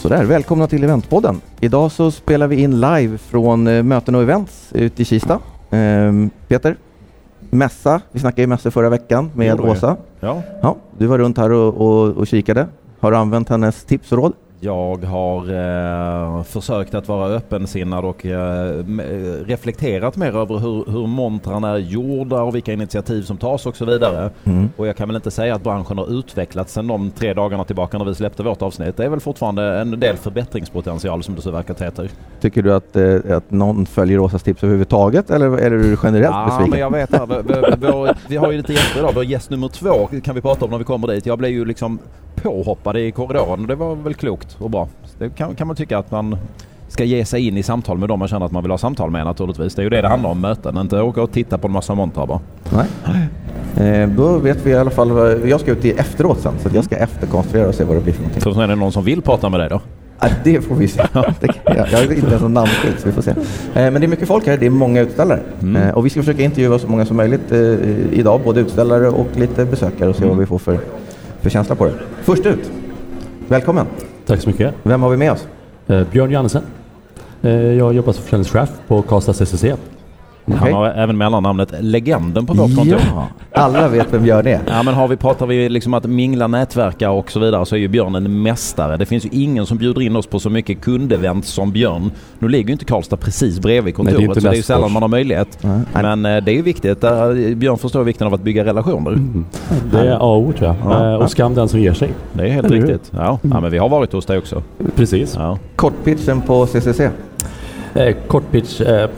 Sådär, välkomna till Eventpodden. Idag så spelar vi in live från eh, möten och events ute i Kista. Ehm, Peter, mässa. Vi snackade ju mässor förra veckan med. Åsa. Ja. Ja, du var runt här och, och, och kikade. Har du använt hennes tips och råd? Jag har eh, försökt att vara öppensinnad och eh, reflekterat mer över hur, hur montrarna är gjorda och vilka initiativ som tas och så vidare. Mm. Och jag kan väl inte säga att branschen har utvecklats sedan de tre dagarna tillbaka när vi släppte vårt avsnitt. Det är väl fortfarande en del förbättringspotential som det så verkar heter. Tycker du att, eh, att någon följer Åsas tips överhuvudtaget eller är du generellt Ja, besviken? men jag vet här, vi, vi, vi, vi har ju lite gäster idag. Vår gäst nummer två kan vi prata om när vi kommer dit. Jag blev ju liksom påhoppad i korridoren och det var väl klokt och bra. Det kan, kan man tycka att man ska ge sig in i samtal med dem man känner att man vill ha samtal med naturligtvis. Det är ju det det handlar om, möten. Inte åka och titta på en massa montrar bara. Nej. Eh, då vet vi i alla fall vad, jag ska ut i efteråt sen så jag ska efterkonstruera och se vad det blir för någonting. Sen är det någon som vill prata med dig då. Ja, det får vi se. Det, jag, jag är inte ens en namnskylt så vi får se. Eh, men det är mycket folk här, det är många utställare. Mm. Eh, och vi ska försöka intervjua så många som möjligt eh, idag, både utställare och lite besökare och se Mm. vad vi får för, för känsla på det. Först ut, välkommen. Tack så mycket. Vem har vi med oss? Eh, Björn Jannesen. Eh, jag jobbar som försäljningschef på Karlstad CCC. Okej. Han har även mellannamnet Legenden på vårt kontor. Ja, alla vet vem Björn är. Ja men har vi, pratar vi liksom att mingla, nätverka och så vidare så är ju Björn en mästare. Det finns ju ingen som bjuder in oss på så mycket kundevent som Björn. Nu ligger ju inte Karlstad precis bredvid kontoret Nej, det så det är ju sällan man har möjlighet. Nej. Men eh, det är ju viktigt. Där Björn förstår vikten av att bygga relationer. Det är A och O tror jag. Ja. Eh, och skam den som ger sig. Det är helt Eller riktigt. Ja. ja men vi har varit hos dig också. Precis. Ja. Kortpitchen på CCC. Eh, kort pitch. Eh,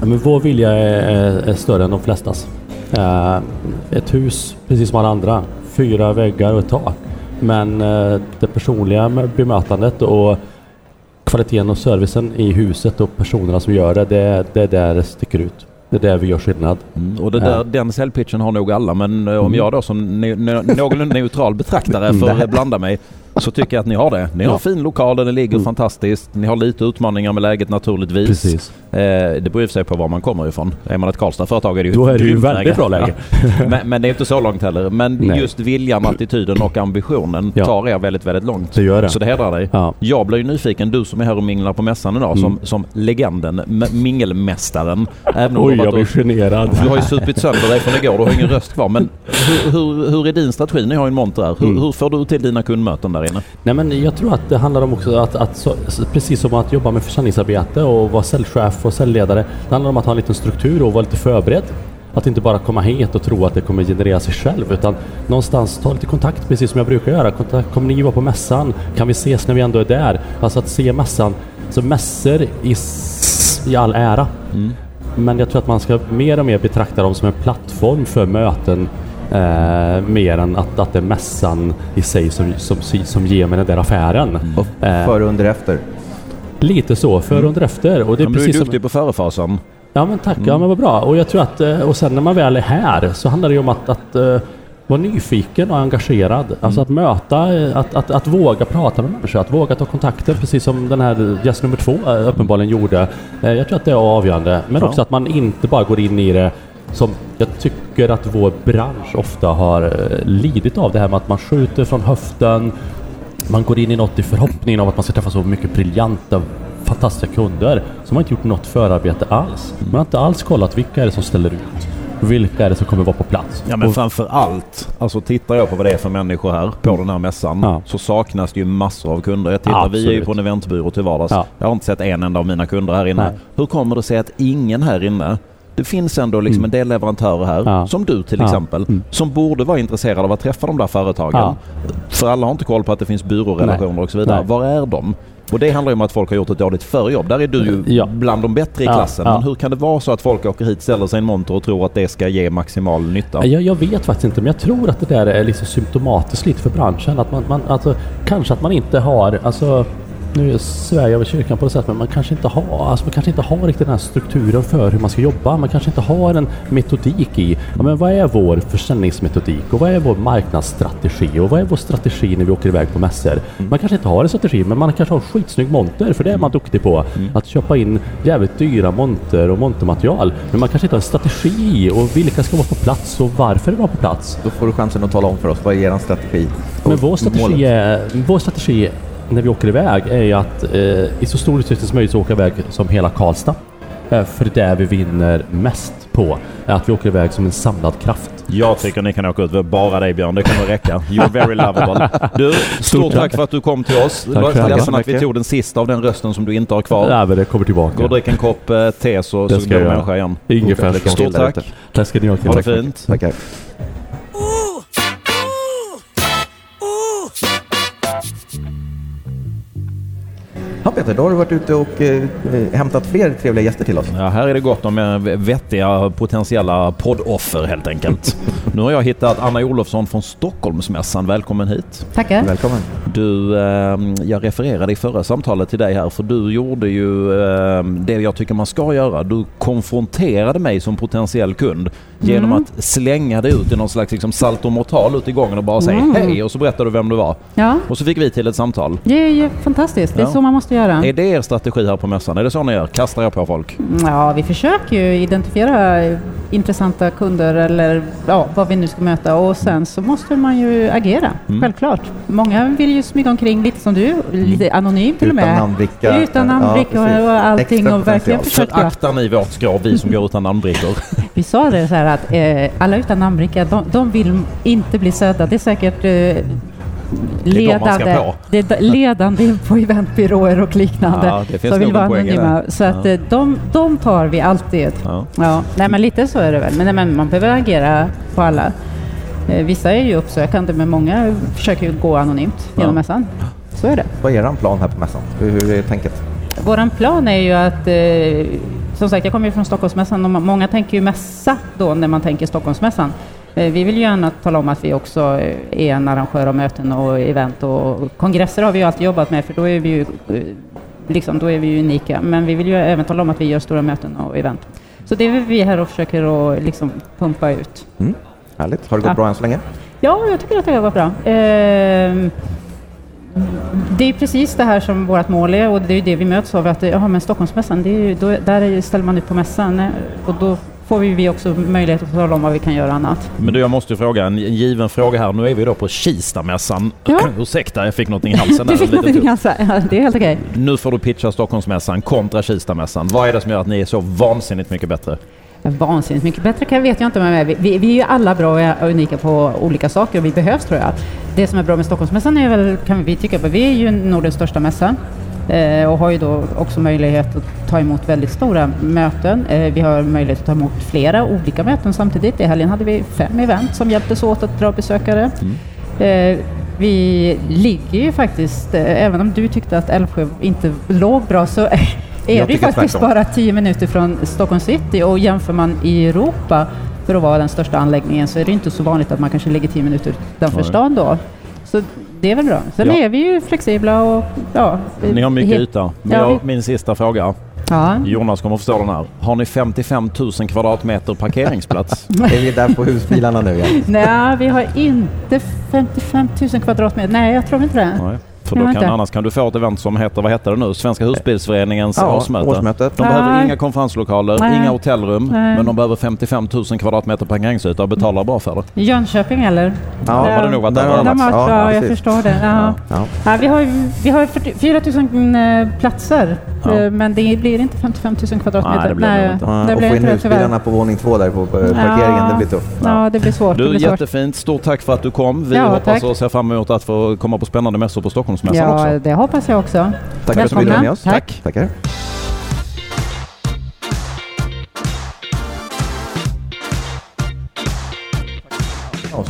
men vår vilja är, är större än de flestas. Eh, ett hus, precis som alla andra. Fyra väggar och ett tak. Men eh, det personliga bemötandet och kvaliteten och servicen i huset och personerna som gör det, det, det är där det sticker ut. Det är där vi gör skillnad. Mm, och det där, den säljpitchen har nog alla men om Mm. jag då som ne- ne- någorlunda neutral betraktare Mm, får blanda mig så tycker jag att ni har det. Ni har Ja. fin lokal, den ligger Mm. fantastiskt. Ni har lite utmaningar med läget naturligtvis. Precis. Eh, det beror i sig på var man kommer ifrån. Är man ett Karlstad-företag är det ju Då är det ju väldigt bra läge. Ja. men, men det är inte så långt heller. Men Nej. just viljan, attityden och ambitionen Ja. tar er väldigt, väldigt långt. Det gör det. Så det hedrar dig. Ja. Jag blir ju nyfiken, du som är här och minglar på mässan idag, Mm. som, som legenden, mingelmästaren. Även om Oj, jag blir generad. du har ju supit sönder dig från igår, du har ingen röst kvar. Men hur, hur, hur är din strategi? Ni har ju en monter här. Hur, Mm. hur får du till dina kundmöten där inne? Nej men jag tror att det handlar om också att, att så, precis som att jobba med försäljningsarbete och vara säljchef och säljledare. Det handlar om att ha en liten struktur och vara lite förberedd. Att inte bara komma hit och tro att det kommer generera sig själv utan någonstans ta lite kontakt precis som jag brukar göra. Kontakt, kommer ni vara på mässan? Kan vi ses när vi ändå är där? Alltså att se mässan. Så mässor i, i all ära. Men jag tror att man ska mer och mer betrakta dem som en plattform för möten eh, mer än att, att det är mässan i sig som, som, som ger mig den där affären. Och Eh, före, under, efter. Lite så, för under efter. Och det är Men du är precis duktig som, på förefasen. ja men tack, ja men vad bra. Och jag tror att, eh, och sen när man väl är här så handlar det ju om att, att eh, vara nyfiken och engagerad. Alltså att möta, att, att, att våga prata med människor, att våga ta kontakter precis som den här gäst nummer två uppenbarligen gjorde. Jag tror att det är avgörande. Men Ja. också att man inte bara går in i det som jag tycker att vår bransch ofta har eh, lidit av. Det här med att man skjuter från höften, man går in i något i förhoppningen om att man ska träffa så mycket briljanta, fantastiska kunder. Man har inte gjort något förarbete alls. Man har inte alls kollat vilka är det som ställer ut. Vilka är det som kommer vara på plats? Ja men Och- framför allt, alltså tittar jag på vad det är för människor här på den här mässan Ja. så saknas det ju massor av kunder. Jag tittar, vi är ju på en eventbyrå till vardags. Ja. Jag har inte sett en enda av mina kunder här inne. Nej. Hur kommer det sig att ingen här inne det finns ändå liksom Mm. en del leverantörer här, Ja. som du till Ja. exempel, Mm. som borde vara intresserade av att träffa de där företagen. Ja. För alla har inte koll på att det finns byrårelationer Nej. och så vidare. Nej. Var är de? Och det handlar om att folk har gjort ett dåligt förjobb. Där är du ju Ja. bland de bättre i Ja, klassen. ja. Men hur kan det vara så att folk åker hit, ställer sig i en monter och tror att det ska ge maximal nytta? Jag, jag vet faktiskt inte, men jag tror att det där är liksom symptomatiskt lite för branschen. Att man, man, alltså, kanske att man inte har, alltså, nu svär jag över kyrkan på något sätt, men man kanske inte har, alltså, man kanske inte har riktigt den här strukturen för hur man ska jobba. Man kanske inte har en metodik i, ja, men vad är vår försäljningsmetodik och vad är vår marknadsstrategi och vad är vår strategi när vi åker iväg på mässor? Man kanske inte har en strategi, men man kanske har en skitsnygg monter, för det är man duktig på. Att köpa in jävligt dyra monter och montermaterial. Men man kanske inte har en strategi och vilka ska vara på plats och varför är de på plats? Då får du chansen att tala om för oss, vad är er strategi? Men vår strategi, är, vår strategi när vi åker iväg är ju att eh, i så stor utsträckning som möjligt så åka iväg som hela Karlstad. Eh, för det är där vi vinner mest på. Är att vi åker iväg som en samlad kraft. Jag tycker ni kan åka ut. Bara dig Björn, det kommer räcka. You're very lovable. Du, stort tack för att du kom till oss. Tack är ledsen att vi tog den sista av den rösten som du inte har kvar. Ja, men det kommer Gå och tillbaka. drick en kopp eh, te så, Det så blir du människa igen. Ingefärs. Lycka till Stort tack. Tack ska ni ha. Ha det fint. Tackar. Ja Peter, då har du varit ute och eh, hämtat fler trevliga gäster till oss. Ja, här är det gott om eh, vettiga potentiella poddoffer helt enkelt. nu har jag hittat Anna Olofsson från Stockholmsmässan. Välkommen hit. Tackar. Välkommen. Du, eh, jag refererade i förra samtalet till dig här för du gjorde ju eh, det jag tycker man ska göra. Du konfronterade mig som potentiell kund genom Mm. att slänga dig ut i någon slags liksom, saltomortal ut i gången och bara säga Mm. hej och så berättade du vem du var. Ja, Och så fick vi till ett samtal. det är ju fantastiskt. Det är Ja. så man måste göra. Är det er strategi här på mässan? Är det så ni gör? Kastar jag på folk? Ja, vi försöker ju identifiera intressanta kunder eller ja, vad vi nu ska möta och sen så måste man ju agera, Mm. självklart. Många vill ju smyga omkring lite som du, lite anonymt till och Utan med. namnbricka. Utan Ja, namnbricka precis. och allting Extra och verkligen försöka. Föraktar ni vårt skrav, vi som går utan namnbrickor? Vi sa det så här att eh, alla utan namnbricka, de, de vill inte bli sedda. Det är säkert eh, de man ska ledande, på. det är ledande på eventbyråer och liknande Ja, det finns som vill vara det. anonyma. Så att Ja. eh, de, de tar vi alltid. Ja. Ja, nej men lite så är det väl. Men, nej, men man behöver agera på alla. Eh, vissa är ju uppsökande men många försöker ju gå anonymt genom Ja. mässan. Så är det. Vad är er plan här på mässan? Hur, hur är tänket? Våran plan är ju att, eh, som sagt jag kommer ju från Stockholmsmässan och må- många tänker ju mässa då när man tänker Stockholmsmässan. Eh, vi vill ju gärna tala om att vi också eh, är en arrangör av möten och event och kongresser har vi ju alltid jobbat med för då är vi ju, eh, liksom, då är vi ju unika. Men vi vill ju även tala om att vi gör stora möten och event. Så det är vi här och försöker att liksom pumpa ut. Mm. Härligt. Har det gått Ja. bra än så länge? Ja, jag tycker att det har gått bra. Ehm, det är precis det här som vårt mål är och det är det vi möts av. Att, ja, men Stockholmsmässan, det är, ju- då, där är, ställer man ut på mässan eh, och då får vi, vi också möjlighet att tala om vad vi kan göra annat. Men du, jag måste fråga en, en given fråga här. Nu är vi då på Kistamässan. Ja. Ursäkta, jag fick något i halsen. Du fick någonting tufft. ganska, ja, det är helt okej. Nu får du pitcha Stockholmsmässan kontra Kistamässan. Vad är det som gör att ni är så vansinnigt mycket bättre? Vansinnigt mycket bättre kan vet jag inte men vi, vi, vi är ju alla bra och unika på olika saker och vi behövs tror jag. Det som är bra med Stockholmsmässan är väl, kan vi tycka, vi är ju Nordens största mässa eh, och har ju då också möjlighet att ta emot väldigt stora möten. Eh, vi har möjlighet att ta emot flera olika möten samtidigt. I helgen hade vi fem event som hjälptes åt att dra besökare. Eh, vi ligger ju faktiskt, även om du tyckte att Älvsjö inte låg bra, så är det ju faktiskt tvärtom. bara 10 minuter från Stockholm city och jämför man i Europa för att vara den största anläggningen så är det inte så vanligt att man kanske ligger 10 minuter utanför Nej. stan då. Så det är väl bra. Sen Ja. är vi ju flexibla och ja. Ni har mycket yta. Men Ja, jag, vi- min sista fråga. Ja. Jonas kommer förstå den här. Har ni 55 000 kvadratmeter parkeringsplats? Är vi där på husbilarna nu igen? Nej, vi har inte 55 000 kvadratmeter. Nej, jag tror inte det. Nej. För då kan, annars kan du få ett event som heter, vad heter det nu? Svenska husbilsföreningens Ja, årsmöte. årsmötet. De behöver Nej. inga konferenslokaler, Nej. inga hotellrum, Nej. men de behöver 55 000 kvadratmeter parkeringsyta och betalar bra för det. Jönköping eller? Ja, Där- har det nog varit där har det De varit. har, ja, jag förstår det. Ja. Ja. Ja, vi har, vi har 40 4 000 eh, platser, Ja. eh, men det blir inte 55 000 kvadratmeter. Nej, det blir det nog inte. Det och blir få in det, husbilarna på våning två där på parkeringen, det blir tufft. Ja, det blir svårt. det Du, blir svårt. jättefint. Stort tack för att du kom. Vi Ja, hoppas tack. och ser fram emot att få komma på spännande mässor på Stockholmsmässan Ja, också. det hoppas jag också. Tack för att du ville med oss. Tack. Tackar.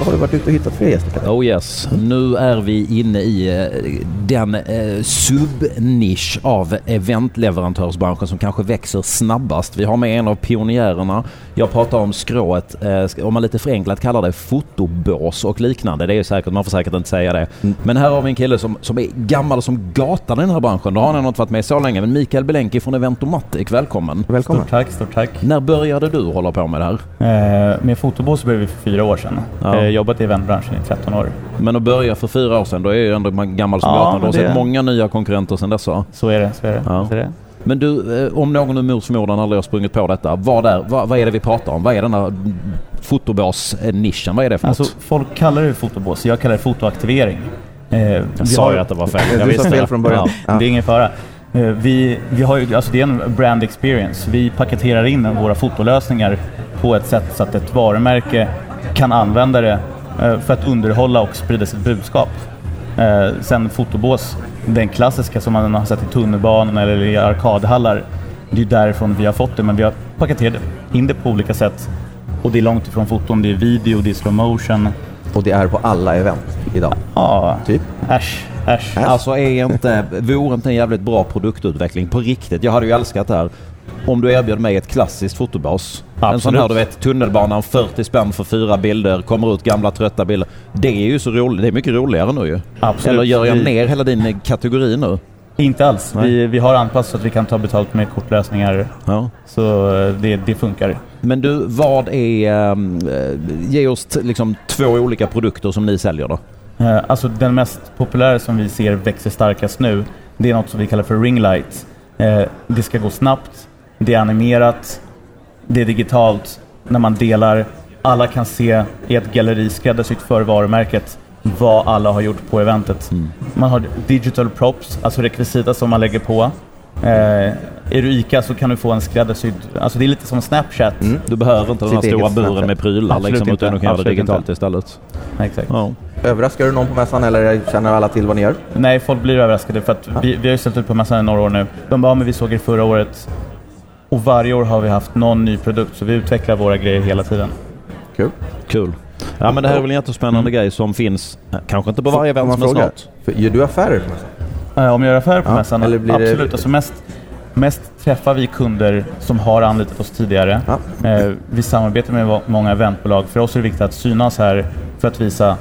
Har du varit ute och hittat fler gäster Peter. Oh yes. Nu är vi inne i eh, den eh, subnisch av eventleverantörsbranschen som kanske växer snabbast. Vi har med en av pionjärerna. Jag pratar om skrået, eh, om man lite förenklat kallar det fotobås och liknande. Det är ju säkert, man får säkert inte säga det. Mm. Men här har vi en kille som, som är gammal som gatan i den här branschen. Då har han inte varit med så länge. Men Mikael Belenki från Eventomatic, välkommen. Välkommen. Stort tack, stort tack. När började du hålla på med det här? Eh, med fotobås började vi för fyra år sedan. Ja. Eh, jobbat i eventbranschen i 13 år. Men att börja för fyra år sedan, då är ju ändå man gammal som Ja, gatan. Du har sett många nya konkurrenter sedan dess va? Så är det. Så är det. Ja. Så är det. Men du, eh, om någon mot förmodan aldrig har sprungit på detta, vad, är, vad, vad är det vi pratar om? Vad är den här fotobås-nischen? Vad är det för Alltså, något? folk kallar det fotobås, jag kallar det fotoaktivering. Eh, Jag vi sa ju att det var fel. Jag visste fel det. från början. Ja. Ja. Det är ingen fara. Eh, Vi, vi har ju, alltså det är en brand experience. Vi paketerar in våra fotolösningar på ett sätt så att ett varumärke kan använda det eh, för att underhålla och sprida sitt budskap. Eh, Sen fotobås, den klassiska som man har sett i tunnelbanan eller i arkadhallar, det är därifrån vi har fått det, men vi har paketerat in det på olika sätt. Och det är långt ifrån foton, det är video, det är slow motion. Och det är på alla event idag. Ja, Typ. äsch, äsch. Alltså är inte, vore inte en jävligt bra produktutveckling på riktigt? Jag hade ju älskat det här. Om du erbjöd mig ett klassiskt fotobas. En sån Absolut. här du vet tunnelbanan 40 spänn för fyra bilder, kommer ut gamla trötta bilder. Det är ju så roligt. Det är mycket roligare nu ju. Absolut. Eller gör jag ner hela din kategori nu? Inte alls. Nej. Vi, vi har anpassat så att vi kan ta betalt med kortlösningar. Ja. Så eh, det, det funkar. Men du, vad är... ehm, eh, ge oss liksom två olika produkter som ni säljer då. Eh, Alltså den mest populära som vi ser växer starkast nu, det är något som vi kallar för ringlight. Eh, Det ska gå snabbt, det är animerat, det är digitalt. När man delar, alla kan se i ett galleri skräddarsytt för varumärket vad alla har gjort på eventet. Man har digital props, alltså rekvisita som man lägger på. Eh, är du ICA så kan du få en skräddarsydd, alltså det är lite som Snapchat. Du behöver inte den här stora buren Snapchat. med prylar Absolut liksom, inte. utan du kan göra det digitalt inte. istället. Exakt. Ja. Överraskar du någon på mässan eller känner alla till vad ni gör? Nej, folk blir överraskade för att vi, vi har ju ställt ut på mässan i några år nu. De bara, "Ja, men vi såg er förra året. Och varje år har vi haft någon ny produkt, så vi utvecklar våra grejer hela tiden. Kul. Kul. Ja men det här är väl en jättespännande grej som finns, eh, kanske inte på varje event men fråga? snart. För, gör du affärer på mässan? Eh, Om jag gör affärer på Ja, mässan? eller blir det- absolut. Alltså mest, mest träffar vi kunder som har anlitat oss tidigare. Ja. Eh, vi samarbetar med många eventbolag. För oss är det viktigt att synas här för att visa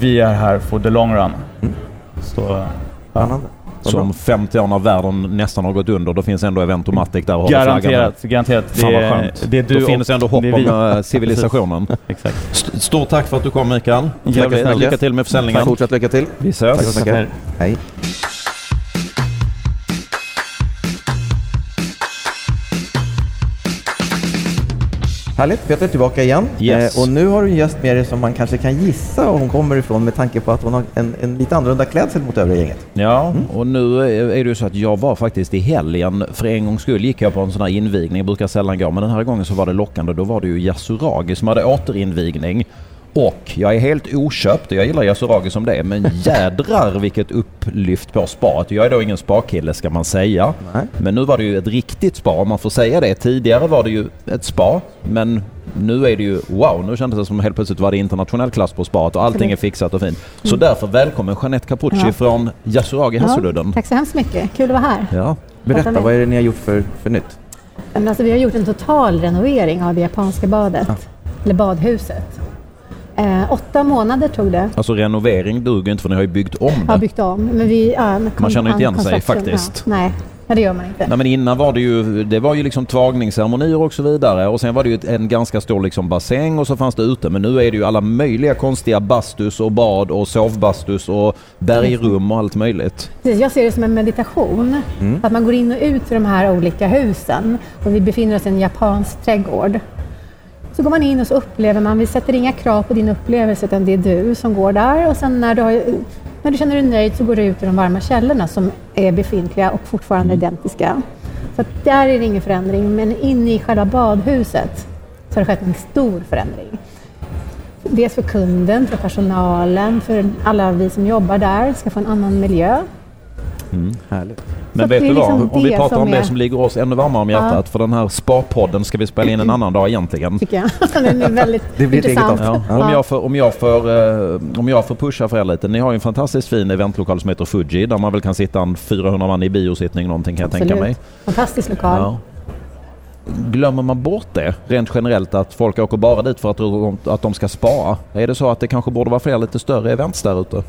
vi är här for the long run. Mm. Så, Spännande. Som 50 år när världen nästan har gått under, då finns ändå Eventomatic där och håller flaggan. garanterat, garanterat. Det, Fan vad är- skönt. det är du Då finns och- ändå hopp om eh, civilisationen. Exakt. St- Stort tack för att du kom Mikael. Jävligt, lycka till med försäljningen. Fortsätt lycka till. Vi ses. Tack så mycket. Hej. Härligt, Peter tillbaka igen. Yes. Eh, och nu har du en gäst med dig som man kanske kan gissa var hon kommer ifrån med tanke på att hon har en, en lite annorlunda klädsel mot övriga gänget. Ja, och nu är är det ju så att jag var faktiskt i helgen, för en gångs skull gick jag på en sån här invigning, jag brukar sällan gå, men den här gången så var det lockande. Då var det ju Yasuragi som hade återinvigning. Och jag är helt oköpt, jag gillar Yasuragi som det är, men jädrar vilket upplyft på spat. Jag är då ingen spakille ska man säga. Nej. Men nu var det ju ett riktigt spa om man får säga det. Tidigare var det ju ett spa, men nu är det ju wow, nu kändes det som helt plötsligt var det internationell klass på spat och allting är fixat och fint. Så därför välkommen Jeanette Capucci Ja. från Yasuragi Hässeludden. tack så hemskt mycket. Kul att vara här. Ja. Berätta, vad är det ni har gjort för, för nytt? Men alltså, vi har gjort en total renovering av det japanska badet, eller badhuset. Eh, åtta månader tog det. Alltså renovering duger inte för ni har ju byggt om Har det. byggt om. Men vi, ja, men Man känner inte igen sig, faktiskt. Ja, nej, nej, det gör man inte. Nej men innan var det ju, det var ju liksom tvagningsceremonier och så vidare och sen var det ju en ganska stor liksom bassäng och så fanns det ute men nu är det ju alla möjliga konstiga bastus och bad och sovbastus och bergrum och allt möjligt. Precis, jag ser det som en meditation. Att man går in och ut i de här olika husen. Och vi befinner oss i en japansk trädgård. Så går man in och så upplever man, vi sätter inga krav på din upplevelse utan det är du som går där. Och sen när du, har, när du känner dig nöjd så går du ut i de varma källorna som är befintliga och fortfarande identiska. Så där är det ingen förändring. Men inne i själva badhuset så har det skett en stor förändring. Dels för kunden, för personalen, för alla vi som jobbar där ska få en annan miljö. Härligt. Men vet du vad? liksom Om vi pratar om det är- som ligger oss ännu varmare om hjärtat för den här spa-podden ska vi spela in en annan dag egentligen. tycker jag. Den är väldigt Det blir intressant. avsnitt. Ja. Om, jag får, om, jag får, eh, om jag får pusha för er lite. Ni har ju en fantastiskt fin eventlokal som heter Fuji där man väl kan sitta en 400 man i biosittning någonting kan jag tänka mig. Fantastisk lokal. Ja. Glömmer man bort det rent generellt att folk åker bara dit för att, de- att de ska spara? Är det så att det kanske borde vara fler lite större events där ute?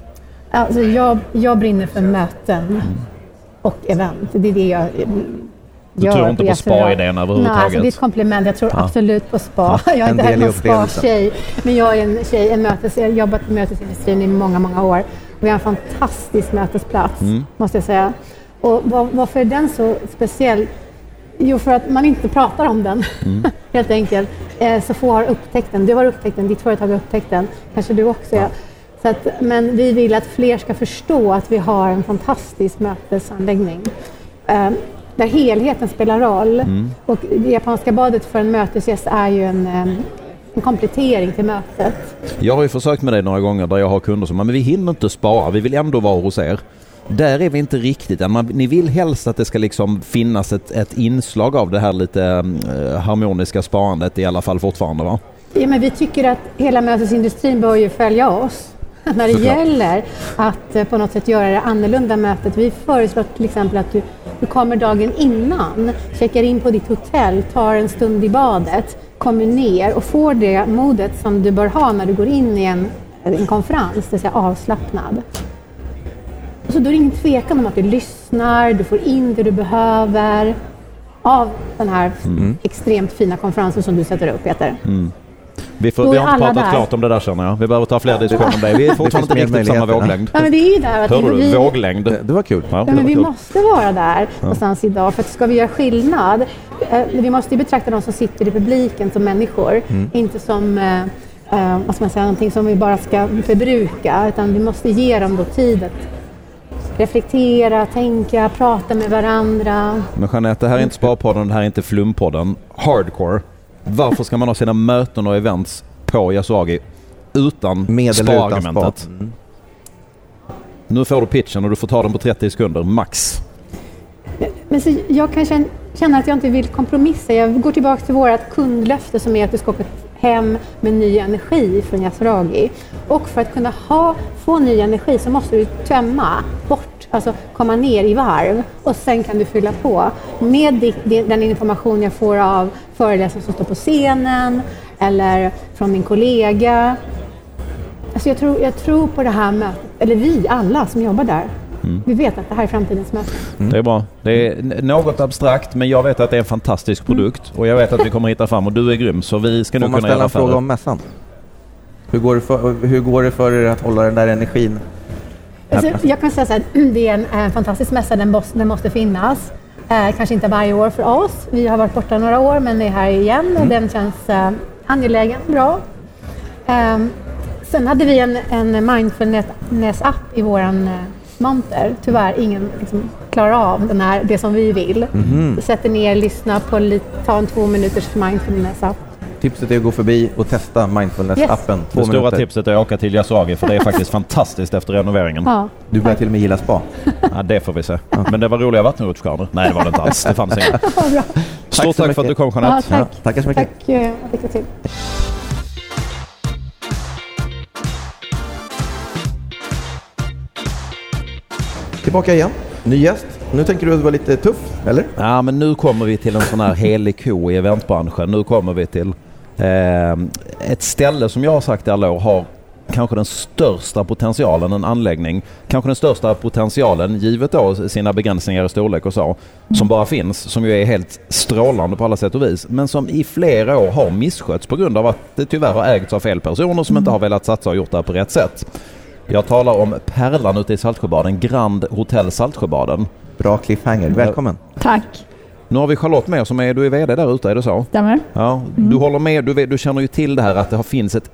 Alltså jag, jag brinner för möten och event. Det är det jag Du gör tror inte på spa-idén Nej, överhuvudtaget? alltså det är ett komplement. Jag tror Ja. absolut på spa. jag är inte heller någon spa-tjej. Men jag är en tjej, en mötes, jag har jobbat i mötesindustrin i många, många år. Och vi har en fantastisk mötesplats, Mm. måste jag säga. Och var, varför är den så speciell? Jo, för att man inte pratar om den, Mm. helt enkelt. Eh, så få har upptäckt den. Du har upptäckt den, ditt företag har upptäckt den. Kanske du också. Ja. Så att, men vi vill att fler ska förstå att vi har en fantastisk mötesanläggning. Eh, där helheten spelar roll. Mm. Och det japanska badet för en mötesgäst är ju en, eh, en komplettering till mötet. Jag har ju försökt med det några gånger där jag har kunder som men vi hinner inte spara, vi vill ändå vara hos er. Där är vi inte riktigt än. Man, ni vill helst att det ska liksom finnas ett, ett inslag av det här lite eh, harmoniska sparandet i alla fall fortfarande va? Ja, men vi tycker att hela mötesindustrin bör ju följa oss när det Såklart. gäller att eh, på något sätt göra det annorlunda mötet. Vi föreslår till exempel att du, du kommer dagen innan, checkar in på ditt hotell, tar en stund i badet, kommer ner och får det modet som du bör ha när du går in i en, en konferens, det vill säga avslappnad. Och så då är det ingen tvekan om att du lyssnar, du får in det du behöver av den här extremt fina konferensen som du sätter upp, Peter. Vi, får, vi har inte pratat där. klart om det där känner jag. Vi behöver ta fler diskussioner om det. Vi är fortfarande inte mer riktigt samma våglängd. Ja, men det är ju där att Hörde vi, du? Våglängd. Det, det var kul. Ja, men var vi kul. måste vara där någonstans idag för att ska vi göra skillnad, eh, vi måste ju betrakta de som sitter i publiken som människor, Mm. inte som eh, eh, vad ska man säga, någonting som vi bara ska förbruka, utan vi måste ge dem då tid att reflektera, tänka, prata med varandra. Men Jeanette, det här är inte Sparpodden, det här är inte Flumpodden. Hardcore. Varför ska man ha sina möten och events på Yasuagi utan Med sparargumentet? spa. Mm. Nu får du pitchen och du får ta den på 30 sekunder, max. Men så jag kan känna, känna att jag inte vill kompromissa. Jag går tillbaka till vårt kundlöfte som är att du ska åka hem med ny energi från Yasuragi. Och för att kunna ha, få ny energi så måste du tömma bort, alltså komma ner i varv och sen kan du fylla på med den information jag får av föreläsare som står på scenen eller från min kollega. Alltså jag, tror, jag tror på det här mötet, eller vi alla som jobbar där. Vi vet att det här är framtidens möte. Det är bra. Det är något abstrakt men jag vet att det är en fantastisk produkt och jag vet att vi kommer hitta fram och du är grym så vi ska Får nog man kunna ställa göra en fråga om mässan? Hur går, det för, hur går det för er att hålla den där energin? Alltså, jag kan säga så här, det är en, en fantastisk mässa, den, måste, den måste finnas. Eh, kanske inte varje år för oss, vi har varit borta några år men är här igen och den känns eh, angelägen, bra. Ehm, sen hade vi en, en mindfulness-app i våran eh, monter. Tyvärr ingen liksom, klarar av den här, det som vi vill. Sätter ner, lyssna på lite, ta en två minuters mindfulness-app. Tipset är att gå förbi och testa mindfulness-appen. Två Det stora minuter. tipset är att åka till Yasuagi för det är faktiskt fantastiskt efter renoveringen. Ja. Du börjar till och med gilla spa. Ja, det får vi se. Men det var roliga vattenrutschkanor. Nej, det var det inte alls. Det fanns inga. Stort så tack för att du mycket. kom Ja, Jeanette. tack. Tackar så mycket. Tack, eh, lycka till. Tillbaka igen. Ny gäst. Nu tänker du att vara lite tuff, eller? Ja, men nu kommer vi till en sån här helig ko i eventbranschen. Nu kommer vi till ett ställe som jag har sagt i alla år har kanske den största potentialen, en anläggning. Kanske den största potentialen, givet då sina begränsningar i storlek och så, som bara finns, som ju är helt strålande på alla sätt och vis, men som i flera år har misskötts på grund av att det tyvärr har ägts av fel personer som inte har velat satsa och gjort det här på rätt sätt. Jag talar om Pärlan ute i Saltsjöbaden, Grand Hotel Saltsjöbaden. Bra cliffhanger. Välkommen. Tack, Nu har vi Charlotte med som är, du är VD där ute, är det så? stämmer. Ja, du håller med, du, du känner ju till det här att det har finns ett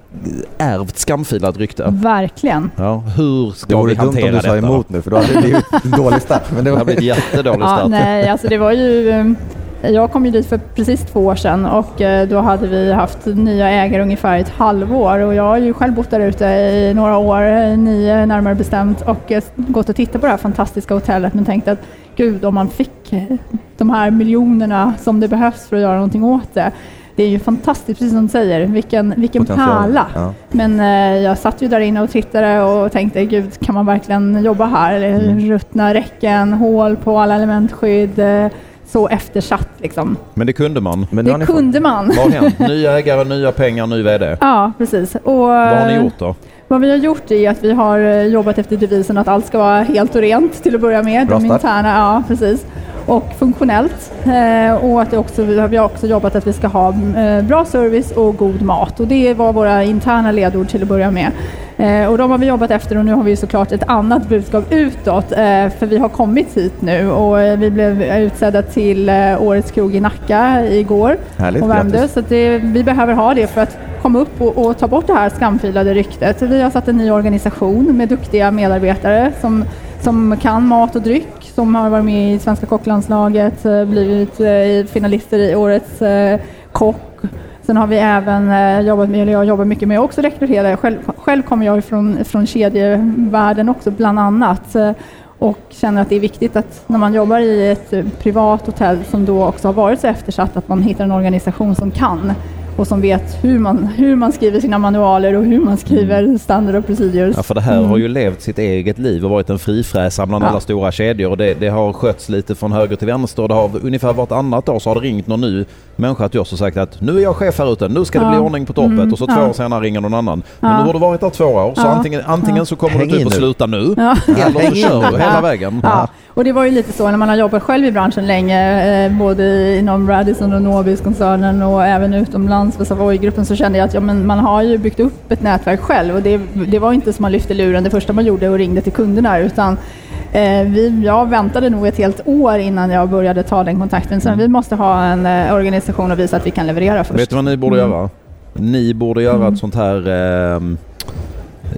ärvt skamfilat rykte. Verkligen. Ja, hur Det ska vore vi dumt om hantera du sa detta? emot nu, för då hade det blivit en dålig start. Men det Det var har blivit jättedålig Ja, start. nej, alltså det var ju... eh, Jag kom ju dit för precis två år sedan och eh, då hade vi haft nya ägare ungefär ett halvår och jag har ju själv bott där ute i några år, eh, nio närmare bestämt och eh, gått och tittat på det här fantastiska hotellet men tänkt att gud om man fick eh, de här miljonerna som det behövs för att göra någonting åt det. Det är ju fantastiskt, precis som du säger, vilken, vilken Potential. pärla. Ja. Men eh, jag satt ju där inne och tittade och tänkte, gud, kan man verkligen jobba här? Eller Ruttna räcken, hål på alla elementskydd, eh, så eftersatt liksom. Men det kunde man. Men Det kunde man. Vad har hänt? Nya ägare, nya pengar, ny VD. Ja, precis. Och, Vad har ni eh, gjort då? Vad vi har gjort är att vi har eh, jobbat efter devisen att allt ska vara helt och rent till att börja med. Bra De interna, ja precis. Och funktionellt. Eh, och att också, vi har också jobbat att vi ska ha eh, bra service och god mat. Och det var våra interna ledord till att börja med. Eh, och de har vi jobbat efter och nu har vi såklart ett annat budskap utåt. Eh, för vi har kommit hit nu och eh, vi blev utsedda till Årets krog i Nacka igår Härligt, och grattis. Så det, vi behöver ha det för att komma upp och, och ta bort det här skamfilade ryktet. Vi har satt en ny organisation med duktiga medarbetare som, som kan mat och dryck, som har varit med i svenska kocklandslaget, eh, blivit eh, finalister i årets eh, kock. Sen har vi även jobbat med, eller jag jobbar mycket med också rekrytera. Själv, själv kommer jag från, från kedjevärlden också bland annat och känner att det är viktigt att när man jobbar i ett privat hotell som då också har varit så eftersatt att man hittar en organisation som kan och som vet hur man, hur man skriver sina manualer och hur man skriver standard och procedures. Ja, för det här har ju levt sitt eget liv och varit en frifräsare bland Ja. alla stora kedjor. Och det, det har skötts lite från höger till vänster. Och det har ungefär vartannat år så har det ringt någon ny människa till oss och sagt att nu är jag chef här ute, nu ska det Ja. bli ordning på torpet. Mm, Och så två ja. år senare ringer någon annan. Men Ja. nu har du varit där två år så Ja. antingen, antingen så kommer Häng du typ att sluta nu Ja. eller så kör du hela vägen. Ja, och det var ju lite så när man har jobbat själv i branschen länge, eh, både inom Radisson och Nobis-koncernen och även utomlands för Savoy-gruppen så kände jag att ja, men man har ju byggt upp ett nätverk själv och det, det var inte som man lyfte luren det första man gjorde och ringde till kunderna utan eh, vi, jag väntade nog ett helt år innan jag började ta den kontakten. Så vi måste ha en eh, organisation och visa att vi kan leverera först. Vet du vad ni borde Mm. göra? Ni borde göra ett sånt här, ehm,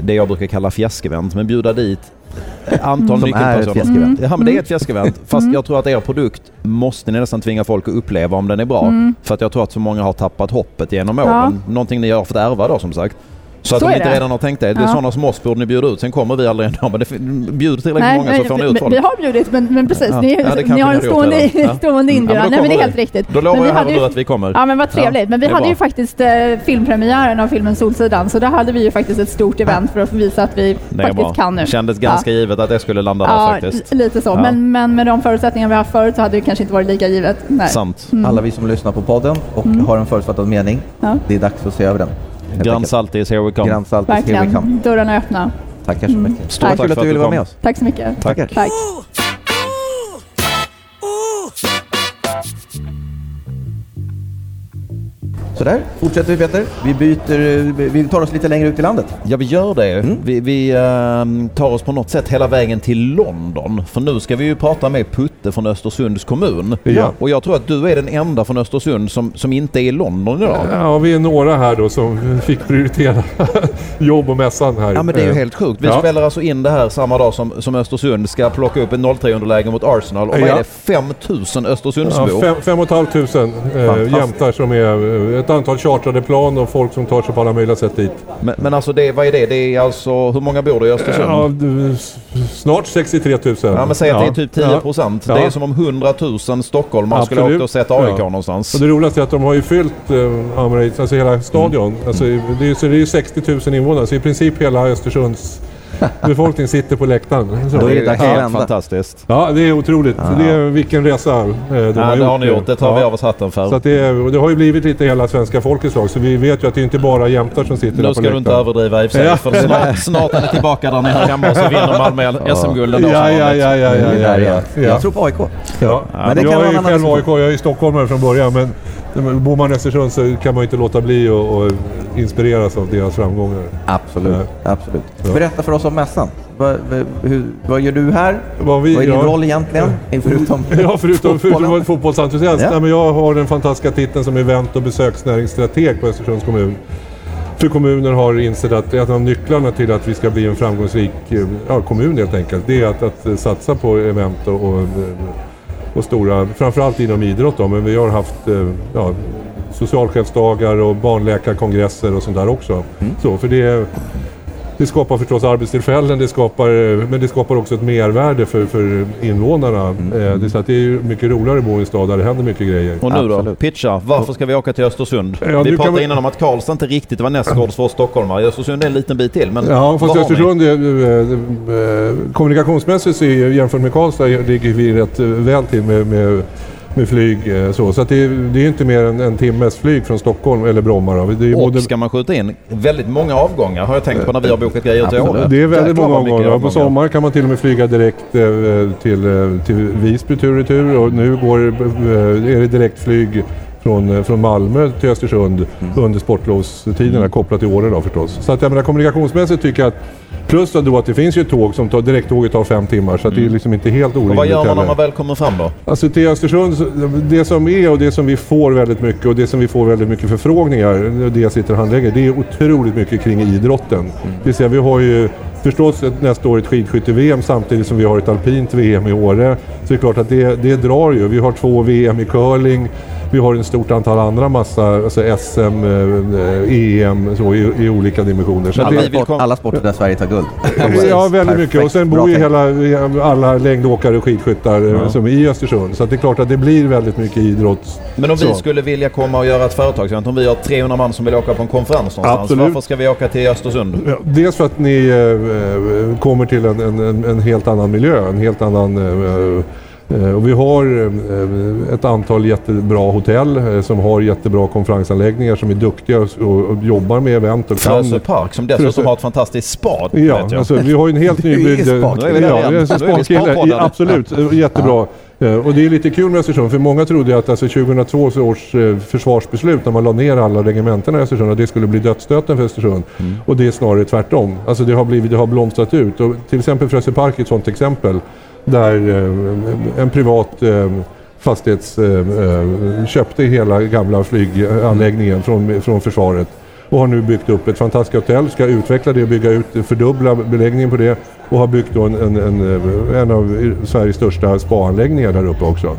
det jag brukar kalla fjäskevent, men bjuda dit antal Som är ett fjäskevent. Ja men det är ett fjäskevent. Fast Mm. jag tror att er produkt måste ni nästan tvinga folk att uppleva om den är bra. Mm. För att jag tror att så många har tappat hoppet genom Ja. åren. Någonting ni har fått ärva då som sagt. Så att Så ni inte det. redan har tänkt det, det är Ja. sådana som oss borde ni bjuda ut. Sen kommer vi aldrig ändå. Men det, bjud tillräckligt Nej, många nej, så får ni vi- ut folk. Vi har bjudit, men, men precis. Ja. Ni, Ja, ni ni har en stående. Ja. stående Ja, inbjudan. då Nej, men det är helt riktigt. Då lovar jag hade här ju, att vi kommer. Ja, men vad trevligt. Men vi hade bra. ju faktiskt eh, filmpremiären av filmen Solsidan, så där hade vi ju faktiskt ett stort event för att visa att vi faktiskt bra. kan nu. Kändes ganska givet att det skulle landa där Ja, faktiskt. lite så. Ja. Men, men med de förutsättningar vi har förut så hade det kanske inte varit lika givet. Nej. Sant. Alla vi som lyssnar på podden och har en förutfattad mening, Ja. det är dags att se över den. Grand. Saltis, here we come. Grand Saltis, here we come. Verkligen. Dörrarna är öppna. Tackar så mycket. Stort Tack tack för att du ville vara kom. med oss. Tack så mycket. Tackar. Tack. Sådär, fortsätter vi Peter. Vi byter, vi tar oss lite längre ut i landet. Ja, vi gör det. Mm. Vi, vi ehm, tar oss på något sätt hela vägen till London. För nu ska vi ju prata med Putte från Östersunds kommun. Ja. Och jag tror att du är den enda från Östersund som, som inte är i London idag. Ja, vi är några här då som fick prioritera jobb och mässan här. Ja men det är ju helt sjukt. Vi Ja. spelar alltså in det här samma dag som, som Östersund ska plocka upp en 0-3-underläge mot Arsenal. Och vad Ja. är det? 5000 Ja, Östersundsbor? ett halvt tusen eh, Fantastiskt. jämtar som är eh, ett antal chartrade plan och folk som tar sig på alla möjliga sätt dit. Men, men alltså det, vad är det? Det är alltså, hur många bor det i Östersund? Ja, snart 63 000. Ja men säg att det är typ 10 Ja. procent. Ja. Det är som om 100 000 stockholmare skulle åkt och sett AIK Ja. någonstans. Och det roligaste är att de har ju fyllt eh, Emirates, alltså hela stadion. Mm. Alltså, det, är, ju- så det är ju 60 000 invånare, så i princip hela Östersunds befolkning sitter på läktaren. Så. Då är det dags att helt vända. fantastiskt. Ja, det är otroligt. Det är, vilken resa eh, de Ja, har det gjort. har ni gjort. Det tar vi Ja. av oss hatten för. Så att det, är, det har ju blivit lite hela svenska folkets lag, så vi vet ju att det är inte bara jämtar som sitter där Nu på ska du inte läktaren. överdriva i och för sig. Ja. För snart, snart är ni tillbaka där ni hör hemma och så vinner Malmö SM-guld ändå. Ja, ja, ja, ja, Nu ja, ja, ja, ja. Jag tror på AIK. Ja. Men det kan jag vara är ju själv. AIK, jag är stockholmare från början men bor man i Östersund så kan man ju inte låta bli att inspireras av deras framgångar. Absolut. Ja. Absolut. Ja. Berätta för oss om mässan. Vad, vad, hur, vad gör du här? Vad, vi, Vad är din ja, roll egentligen? Förutom Ja, förutom, förutom att fotbollen? vara fotbollsentusiast. Ja. Nej, men jag har den fantastiska titeln som event och besöksnäringsstrateg på Östersunds kommun. För kommunen har insett att en av nycklarna till att vi ska bli en framgångsrik eh, kommun helt enkelt, det är att, att eh, satsa på event och, och, och stora, framförallt inom idrott då, men vi har haft eh, ja, socialchefsdagar och barnläkarkongresser och sånt där också. Så, för det, det skapar förstås arbetstillfällen, det skapar, men det skapar också ett mervärde för, för invånarna. Eh, Det, är så att det är mycket roligare att bo i en stad där det händer mycket grejer. Och nu då? Absolut. Pitcha. Varför ska vi åka till Östersund? Ja, vi pratade vi- innan om att Karlstad inte riktigt var nästgårds för stockholmare. Östersund är en liten bit till. Men Ja, fast? Östersund, är, eh, eh, kommunikationsmässigt så är, jämfört med Karlstad ligger vi rätt eh, väl till med, med, med flyg. eh, Så, så att det, är- det är inte mer än en timmes flyg från Stockholm eller Bromma. Då. Det är Och både, ska man skjuta in väldigt många avgånger har jag tänkt på när vi har bokat grejer till. Åre. det är väldigt många omgångar. På avgångar. sommaren kan man till och med flyga direkt eh, till, eh, till Visby tur och retur och nu går, är det direktflyg från, från Malmö till Östersund under sportlovstiderna kopplat till Åre då förstås. Så att jag menar kommunikationsmässigt tycker jag att Plus då att det finns ju tåg som tar, direkttåget tar fem timmar så att det är liksom inte helt Och orimligt vad gör man när man väl kommer fram då? Alltså till Östersund, det som är och det som vi får väldigt mycket och det som vi får väldigt mycket förfrågningar, det jag sitter och handlägger, det är otroligt mycket kring idrotten. Det vill säga vi har ju förstås nästa år ett skidskytte-VM samtidigt som vi har ett alpint VM i Åre. Så det är klart att det, det drar ju. Vi har två VM i curling. Vi har en stort antal andra massa, alltså SM, eh, EM så, i, i olika dimensioner. Så vi det, vill Sport, kom- alla sporter där Sverige tar guld. Ja, väldigt mycket. Och sen bor ju hela, alla längdåkare och skidskyttar eh, som är i Östersund. Så att det är klart att det blir väldigt mycket idrott. Men om vi Så. skulle vilja komma och göra ett företagsevent, om vi har 300 man som vill åka på en konferens någonstans, Absolut. varför ska vi åka till Östersund? Ja, dels för att ni eh, eh, kommer till en, en, en, en helt annan miljö, en helt annan... Eh, och vi har eh, ett antal jättebra hotell eh, som har jättebra konferensanläggningar som är duktiga och, jobbar med event och kan... Frösö Park som dessutom Frösö- har ett fantastiskt spa. Ja, alltså, vi har ju en helt nybyggd... ja, sparpoddare. Ja, absolut, Eh, jättebra. Eh, Och det är lite kul med Östersund för många trodde att alltså 2002 års eh, försvarsbeslut när man la ner alla regementena i Östersund att det skulle bli dödsstöten för Östersund. Mm. Och det är snarare tvärtom. Alltså det har, blivit, det har blomstrat ut. Och till exempel Frösö Park är ett sådant exempel där eh, en privat eh, fastighets eh, eh, köpte hela gamla flyganläggningen från, från försvaret och har nu byggt upp ett fantastiskt hotell, ska utveckla det och bygga ut, fördubbla beläggningen på det och har byggt då en, en, en, en av Sveriges största spaanläggningar där uppe också.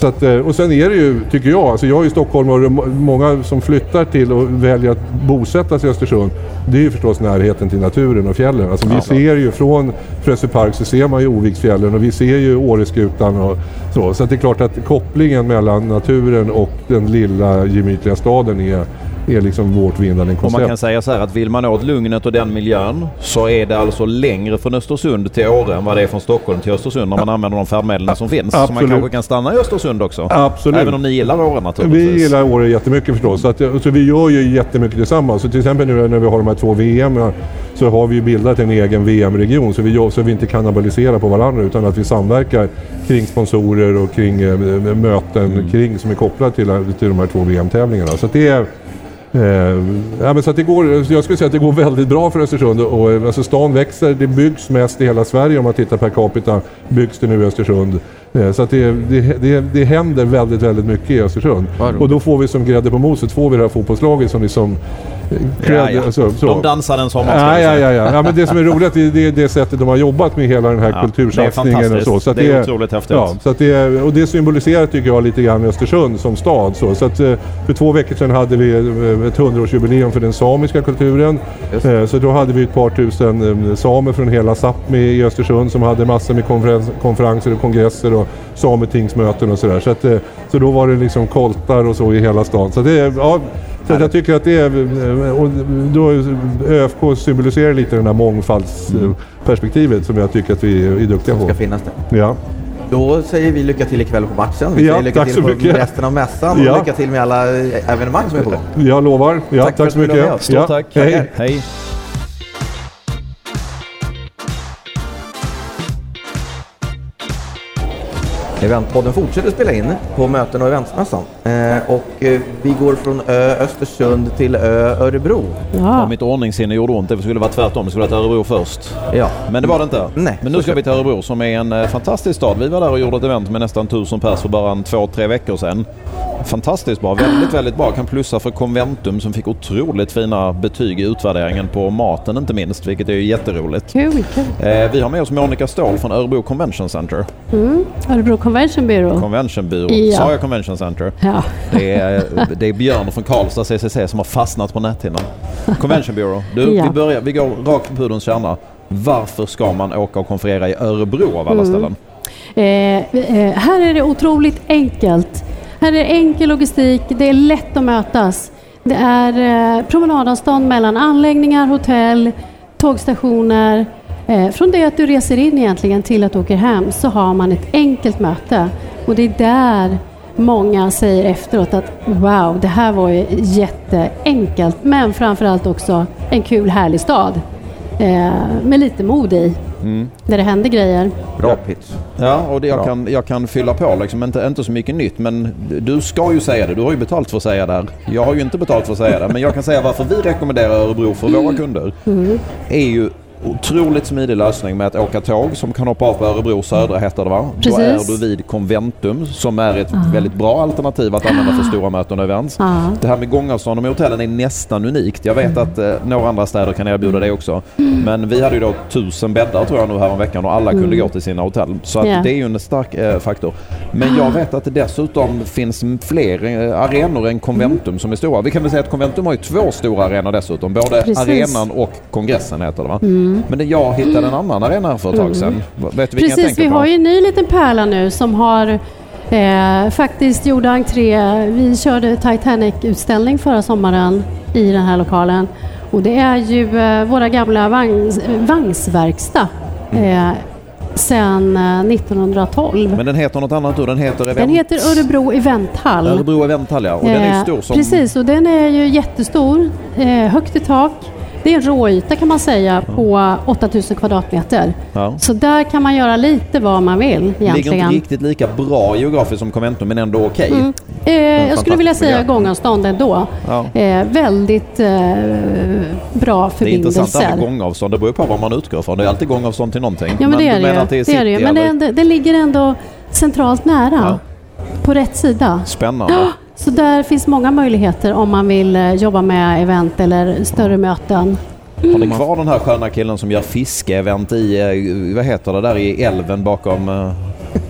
Så att, eh, och sen är det ju, tycker jag, alltså jag är ju stockholmare och må- många som flyttar till och väljer att bosätta sig i Östersund, det är ju förstås närheten till naturen och fjällen. Alltså vi ser ju från Frösö Park så ser man ju Oviksfjällen och vi ser ju Åreskutan och så. Så det är klart att kopplingen mellan naturen och den lilla gemytliga staden är, är liksom vårt vinnande Och man koncept. kan säga så här att vill man åt lugnet och den miljön så är det alltså längre från Östersund till Åre än vad det är från Stockholm till Östersund när man använder de färdmedlen som finns. Så man Absolut. kanske kan stanna i Östersund också. Absolut. Även om ni gillar Åre naturligtvis. Vi gillar Åre jättemycket förstås. Så, att, så vi gör ju jättemycket tillsammans. Så till exempel nu när vi har de här två VM så har vi ju bildat en egen VM-region så vi, gör- så vi inte kannibaliserar på varandra utan att vi samverkar kring sponsorer och kring eh, möten kring, som är kopplade till, till de här två VM-tävlingarna. Så det är ja, men så det går, jag skulle säga att det går väldigt bra för Östersund. Och, eh, alltså stan växer, det byggs mest i hela Sverige om man tittar per capita. Byggs det nu i Östersund. Eh, så att det, det, det, det händer väldigt, väldigt mycket i Östersund. Och då får vi som grädde på moset får vi det här fotbollslaget som liksom... eh, Ja, ja. alltså, så. De dansar en sommar. Ja, ja, ja, ja. ja, men det som är roligt är det, det sättet de har jobbat med hela den här Ja, kultursatsningen. det är och så. så. Det är otroligt häftigt. Ja, så det, och det symboliserar tycker jag lite grann Östersund som stad. Så, så att, eh, för två veckor sedan hade vi eh, ett hundraårsjubileum för den samiska kulturen. Just Eh, Så då hade vi ett par tusen samer från hela Sápmi i Östersund som hade massor med konferens, konferenser och kongresser och sametingsmöten och sådär. Så, att, så då var det liksom koltar och så i hela stan. Så det ja, så jag tycker att det är, eh, och då ÖFK symboliserar lite det här mångfaldsperspektivet som jag tycker att vi är duktiga på. ska finnas där. Ja. Då säger vi lycka till ikväll på matchen. Vi Ja, säger lycka tack till så på mycket. resten av mässan och Ja. lycka till med alla evenemang som är på gång. Jag lovar. Ja, Tack tack, så mycket. Stort ja. tack. Hej. Hej. Eventpodden fortsätter spela in på möten och eventsmässan. Eh, och eh, vi går från ö Östersund till ö Örebro. Ja. Mitt ordningssinne gjorde ont. Det skulle vara tvärtom. Det skulle vara Örebro först. Ja. Men det var det inte. Nej, Men nu ska vi till Örebro som är en eh, fantastisk stad. Vi var där och gjorde ett event med nästan tusen pers för bara en två, tre veckor sedan. Fantastiskt bra. Väldigt, väldigt bra. Kan plussa för Conventum som fick otroligt fina betyg i utvärderingen på maten inte minst, vilket är ju jätteroligt. Kul, kul. Eh, vi har med oss Monica Ståhl från Örebro Convention Center. Mm. Örebro Convention Bureau. Convention Bureau. Ja. Sa jag Convention Center? Ja. Det är, det är Björn från Karlstad CCC som har fastnat på näthinnan. Convention Bureau. Du, Ja. vi, börjar, vi går rakt på pudelns kärna. Varför ska man åka och konferera i Örebro av alla Mm. ställen? Eh, eh, här är det otroligt enkelt. Här är det enkel logistik, det är lätt att mötas. Det är eh, promenadavstånd mellan anläggningar, hotell, tågstationer. Eh, från det att du reser in egentligen till att du åker hem så har man ett enkelt möte. Och det är där många säger efteråt att wow, det här var ju jätteenkelt. Men framförallt också en kul, härlig stad. Eh, med lite mod i. Mm. Där det händer grejer. Bra pitch. Ja, och det jag, Bra. kan, jag kan fylla på liksom. Inte, inte så mycket nytt men du ska ju säga det. Du har ju betalt för att säga det. här. Jag har ju inte betalt för att säga det. Men jag kan säga varför vi rekommenderar Örebro för våra kunder. Mm. är ju otroligt smidig lösning med att åka tåg som kan hoppa av på Örebro Södra heter det va? Precis. Då är du vid Conventum som är ett väldigt bra alternativ att använda för stora möten och events. Ja. Det här med gångavstånd med hotellen är nästan unikt. Jag vet att eh, några andra städer kan erbjuda det också. Men vi hade ju då tusen bäddar tror jag nu här om veckan och alla kunde gå till sina hotell. Så Ja. det är ju en stark eh, faktor. Men jag vet att det dessutom finns fler eh, arenor än Conventum som är stora. Vi kan väl säga att Conventum har ju två stora arenor dessutom. Både Precis. arenan och kongressen heter det va? Men det, jag hittade en annan arena för ett tag sedan. Vet du vilken jag Precis, tänker vi på? har ju en ny liten pärla nu som har eh, faktiskt gjorde entré. Vi körde Titanic-utställning förra sommaren i den här lokalen. Och det är ju eh, våra gamla vagns, vagnsverkstad eh, sedan eh, 1912. Men den heter något annat då? Den heter Event... Den heter Örebro Eventhall. Örebro Eventhall ja. Och den är Eh, stor som... Precis, och den är ju jättestor. Eh, högt i tak. Det är en råyta kan man säga på 8000 kvadratmeter. Ja. Så där kan man göra lite vad man vill Ligger egentligen. inte riktigt lika bra geografiskt som Conventum men ändå okej. Mm. Eh, jag skulle vilja säga gångavstånd ändå. Ja. Eh, väldigt eh, bra Det är intressant det här förbindelser. med gångavstånd. Det beror på vad man utgår från. Det är alltid gångavstånd till någonting. Ja men det du är det ju. att det är Det är det Men det, det ligger ändå centralt nära. På rätt sida. Spännande. Så där finns många möjligheter om man vill eh, jobba med event eller större möten. Har ni kvar den här sköna killen som gör fiskeevent i, eh, vad heter det där i älven bakom... eh,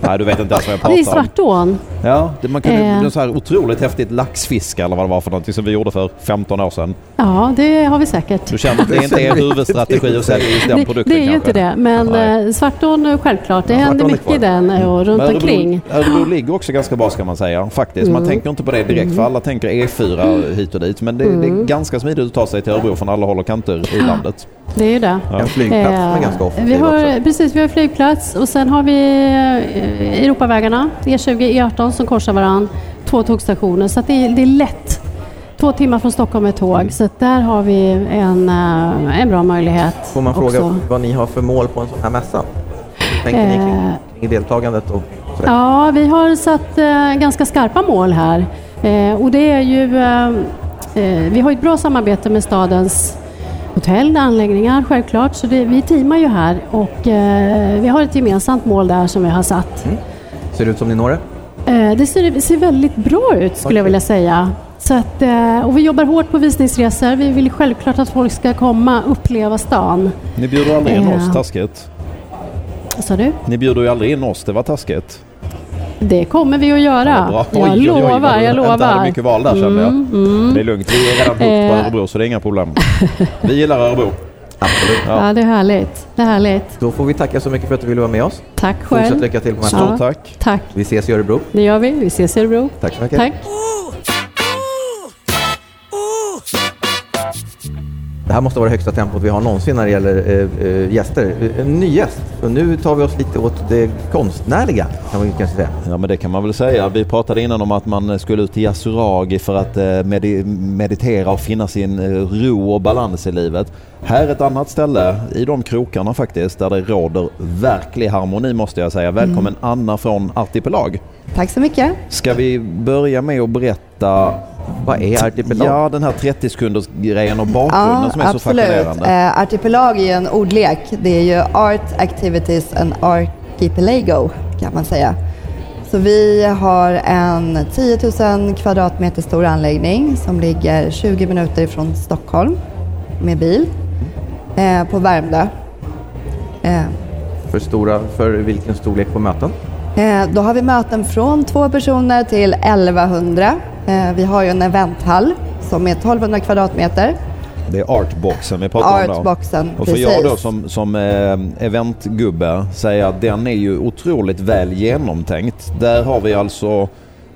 Nej, du vet inte ens vad jag pratar Det om. är Svartån. Ja, det, man kunde Eh. så här otroligt häftigt laxfiske eller vad det var för någonting som vi gjorde för 15 år sedan. Ja, det har vi säkert. Du känner att det är inte er huvudstrategi att sälja just den Det, produkten det är ju inte det, men Nej. eh, Svartån eh, självklart. Det Ja, händer är mycket i den eh, och runt Men omkring. Örebro, ligger också ganska bra ska man säga faktiskt. Mm. Man tänker inte på det direkt för alla tänker E4 hit och dit. Men det, det Mm. är ganska smidigt att ta sig till Örebro från alla håll och kanter i landet. Det är ju det. Ja. En flygplats som är ganska offensiv vi har, också. Precis, vi har flygplats och sen har vi Europavägarna, E20, E18 som korsar varann. Två tågstationer, så det, är, det är lätt. Två timmar från Stockholm med tåg, så där har vi en, eh, en bra möjlighet. Får man fråga också. vad ni har för mål på en sån här mässa? Hur tänker ni kring, Eh, kring deltagandet och sådär? Ja, vi har satt eh, ganska skarpa mål här. Eh, och det är ju... Eh, eh, vi har ett bra samarbete med stadens hotell, anläggningar självklart. Så det, vi teamar ju här och eh, vi har ett gemensamt mål där som vi har satt. Ser det ut som ni når det? Eh, det ser, ser väldigt bra ut skulle jag vilja säga. Så att, eh, och vi jobbar hårt på visningsresor. Vi vill självklart att folk ska komma och uppleva stan. Ni bjuder aldrig in oss, taskigt. Vad sa du? Ni bjuder ju aldrig in oss, det var taskigt. Det kommer vi att göra. Ja. Jag Oj, oj, oj, vad lovar, jag Inte hade lovar. mycket val där kände jag. Mm, mm. Det är lugnt, vi är redan hooked på Eh. Örebro så det är inga problem. Vi gillar Örebro. Absolut. Ja. Ja, det är härligt. Det är härligt. Då får vi tacka så mycket för att du ville vara med oss. Tack Fortsätt själv. lycka till på Stort mässan. Ja. tack. Tack. Vi ses i Örebro. Det gör vi. Vi ses i Örebro. Tack så mycket. Tack. Det här måste vara det högsta tempot vi har någonsin när det gäller eh, eh, gäster. Eh, En ny gäst. Och nu tar vi oss lite åt det konstnärliga, kan man kanske säga. Ja men det kan man väl säga. Vi pratade innan om att man skulle ut till Yasuragi för att eh, medi- meditera och finna sin eh, ro och balans i livet. Här är ett annat ställe i de krokarna faktiskt där det råder verklig harmoni måste jag säga. Välkommen Anna från Artipelag. Tack så mycket. Ska vi börja med att berätta Vad är Artipelag? Ja, den här 30 sekunders grejen och bakgrunden som är så absolut. fascinerande. Eh, artipelag är ju en ordlek. Det är ju Art Activities and Archipelago kan man säga. Så vi har en 10 000 kvadratmeter stor anläggning som ligger 20 minuter från Stockholm med bil eh, på Värmdö. Eh, För, stora, för vilken storlek på möten? Eh, Då har vi möten från två personer till 1100. Eh, Vi har ju en eventhall som är 1200 kvadratmeter. Det är artboxen vi pratar om då. Artboxen, Och för precis. jag då som, som eh, eventgubbe säga att den är ju otroligt väl genomtänkt. Där har vi alltså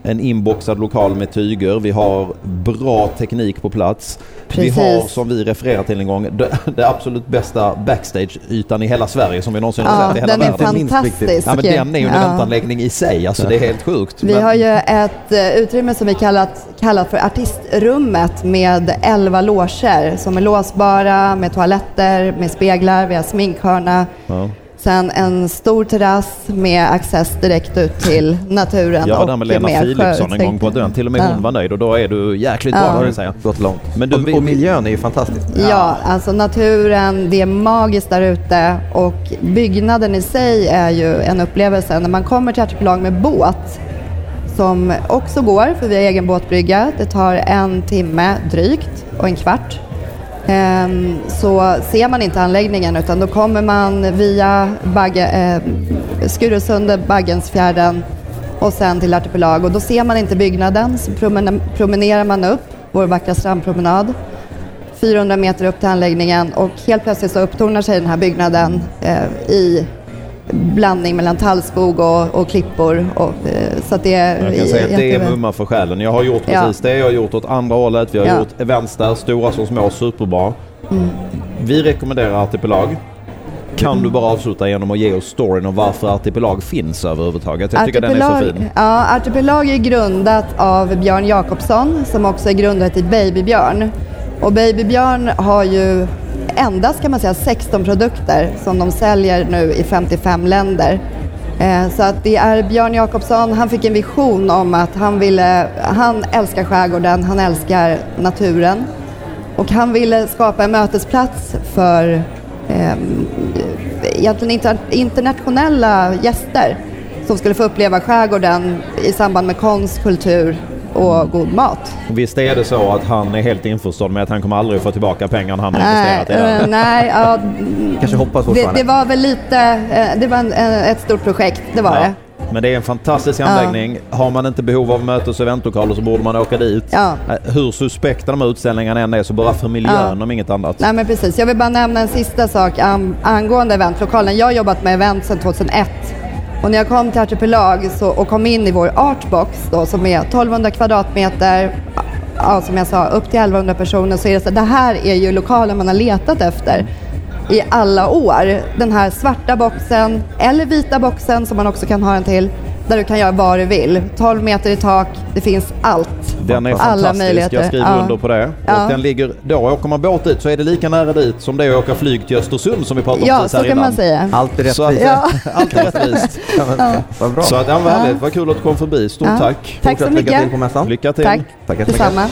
en inboxad lokal med tyger. Vi har bra teknik på plats. Precis. Vi har som vi refererat till en gång det, det absolut bästa backstage-ytan i hela Sverige som vi någonsin har Ja, sett i hela den är världen. fantastisk. Ja, men den är ju en Ja. eventanläggning i sig. Alltså det är helt sjukt. Vi Men- har ju ett eh, utrymme som vi kallat, kallat för artistrummet med 11 loger som är låsbara med toaletter, med speglar, vi har sminkhörna. Ja. Sen en stor terrass med access direkt ut till naturen. Jag var och där med Lena mer Philipsson en gång på den. Till och med Ja. hon var nöjd och då är du jäkligt bra Ja. jag säga. Gått långt. Men du, och, och miljön är ju fantastisk. Ja, alltså naturen, det är magiskt där ute och byggnaden i sig är ju en upplevelse. När man kommer till Artipelag med båt, som också går, för vi har egen båtbrygga, det tar en timme drygt och en kvart. Ehm, så ser man inte anläggningen utan då kommer man via Bagge, eh, Skurusundet, Baggensfjärden och sen till Artipelag och då ser man inte byggnaden så promenerar man upp vår vackra strandpromenad 400 meter upp till anläggningen och helt plötsligt så upptornar sig den här byggnaden eh, i blandning mellan tallskog och, och klippor. Och, eh, så det är Jag kan säga att det är mumma för själen. Jag har gjort Ja. precis det. Jag har gjort åt andra hållet. Vi har Ja. gjort events där, stora som små, superbra. Mm. Vi rekommenderar Artipelag. Kan du bara avsluta genom att ge oss storyn om varför Artipelag finns överhuvudtaget? Jag tycker den är så fin. Ja, Artipelag är grundat av Björn Jakobsson som också är grundat i Babybjörn. Och Babybjörn har ju endast kan man säga 16 produkter som de säljer nu i 55 länder. Eh, så att det är Björn Jakobsson, han fick en vision om att han ville, han älskar skärgården, han älskar naturen. Och han ville skapa en mötesplats för eh, egentligen inter, internationella gäster som skulle få uppleva skärgården i samband med konst, kultur och god mat. Visst är det så att han är helt införstådd med att han kommer aldrig få tillbaka pengarna han har Nej, investerat i eh, den? nej ja, Kanske hoppas det, det var väl lite, eh, det var en, eh, ett stort projekt, det var Ja. det. Men det är en fantastisk Ja. anläggning. Har man inte behov av mötes och eventlokaler så borde man åka dit. Ja. Eh, Hur suspekta de här utställningarna än är så bara för miljön om inget annat. Nej men precis, jag vill bara nämna en sista sak angående eventlokalen. Jag har jobbat med event sedan 2001 och när jag kom till Artipelag så, och kom in i vår artbox då, som är 1200 kvadratmeter, ja, som jag sa, upp till 1100 personer så är det så det här är ju lokalen man har letat efter i alla år. Den här svarta boxen eller vita boxen som man också kan ha den till där du kan göra vad du vill. 12 meter i tak, det finns allt. Den är Alla fantastisk. Jag skriver Ja. under på det. Ja. Och den ligger, då åker man båt dit så är det lika nära dit som det är att åka flyg till Östersund som vi pratade om Ja, precis så här kan innan. man säga. Allt är Så rättvist. Ja. allt är rättvist. Ja, men, Vad bra. Så att, ja, vad härligt. Vad kul att du kom förbi. Stort Ja. tack. Tack så Fortsätt lycka mycket. till på mässan. Lycka till. Tack, så mycket. detsamma.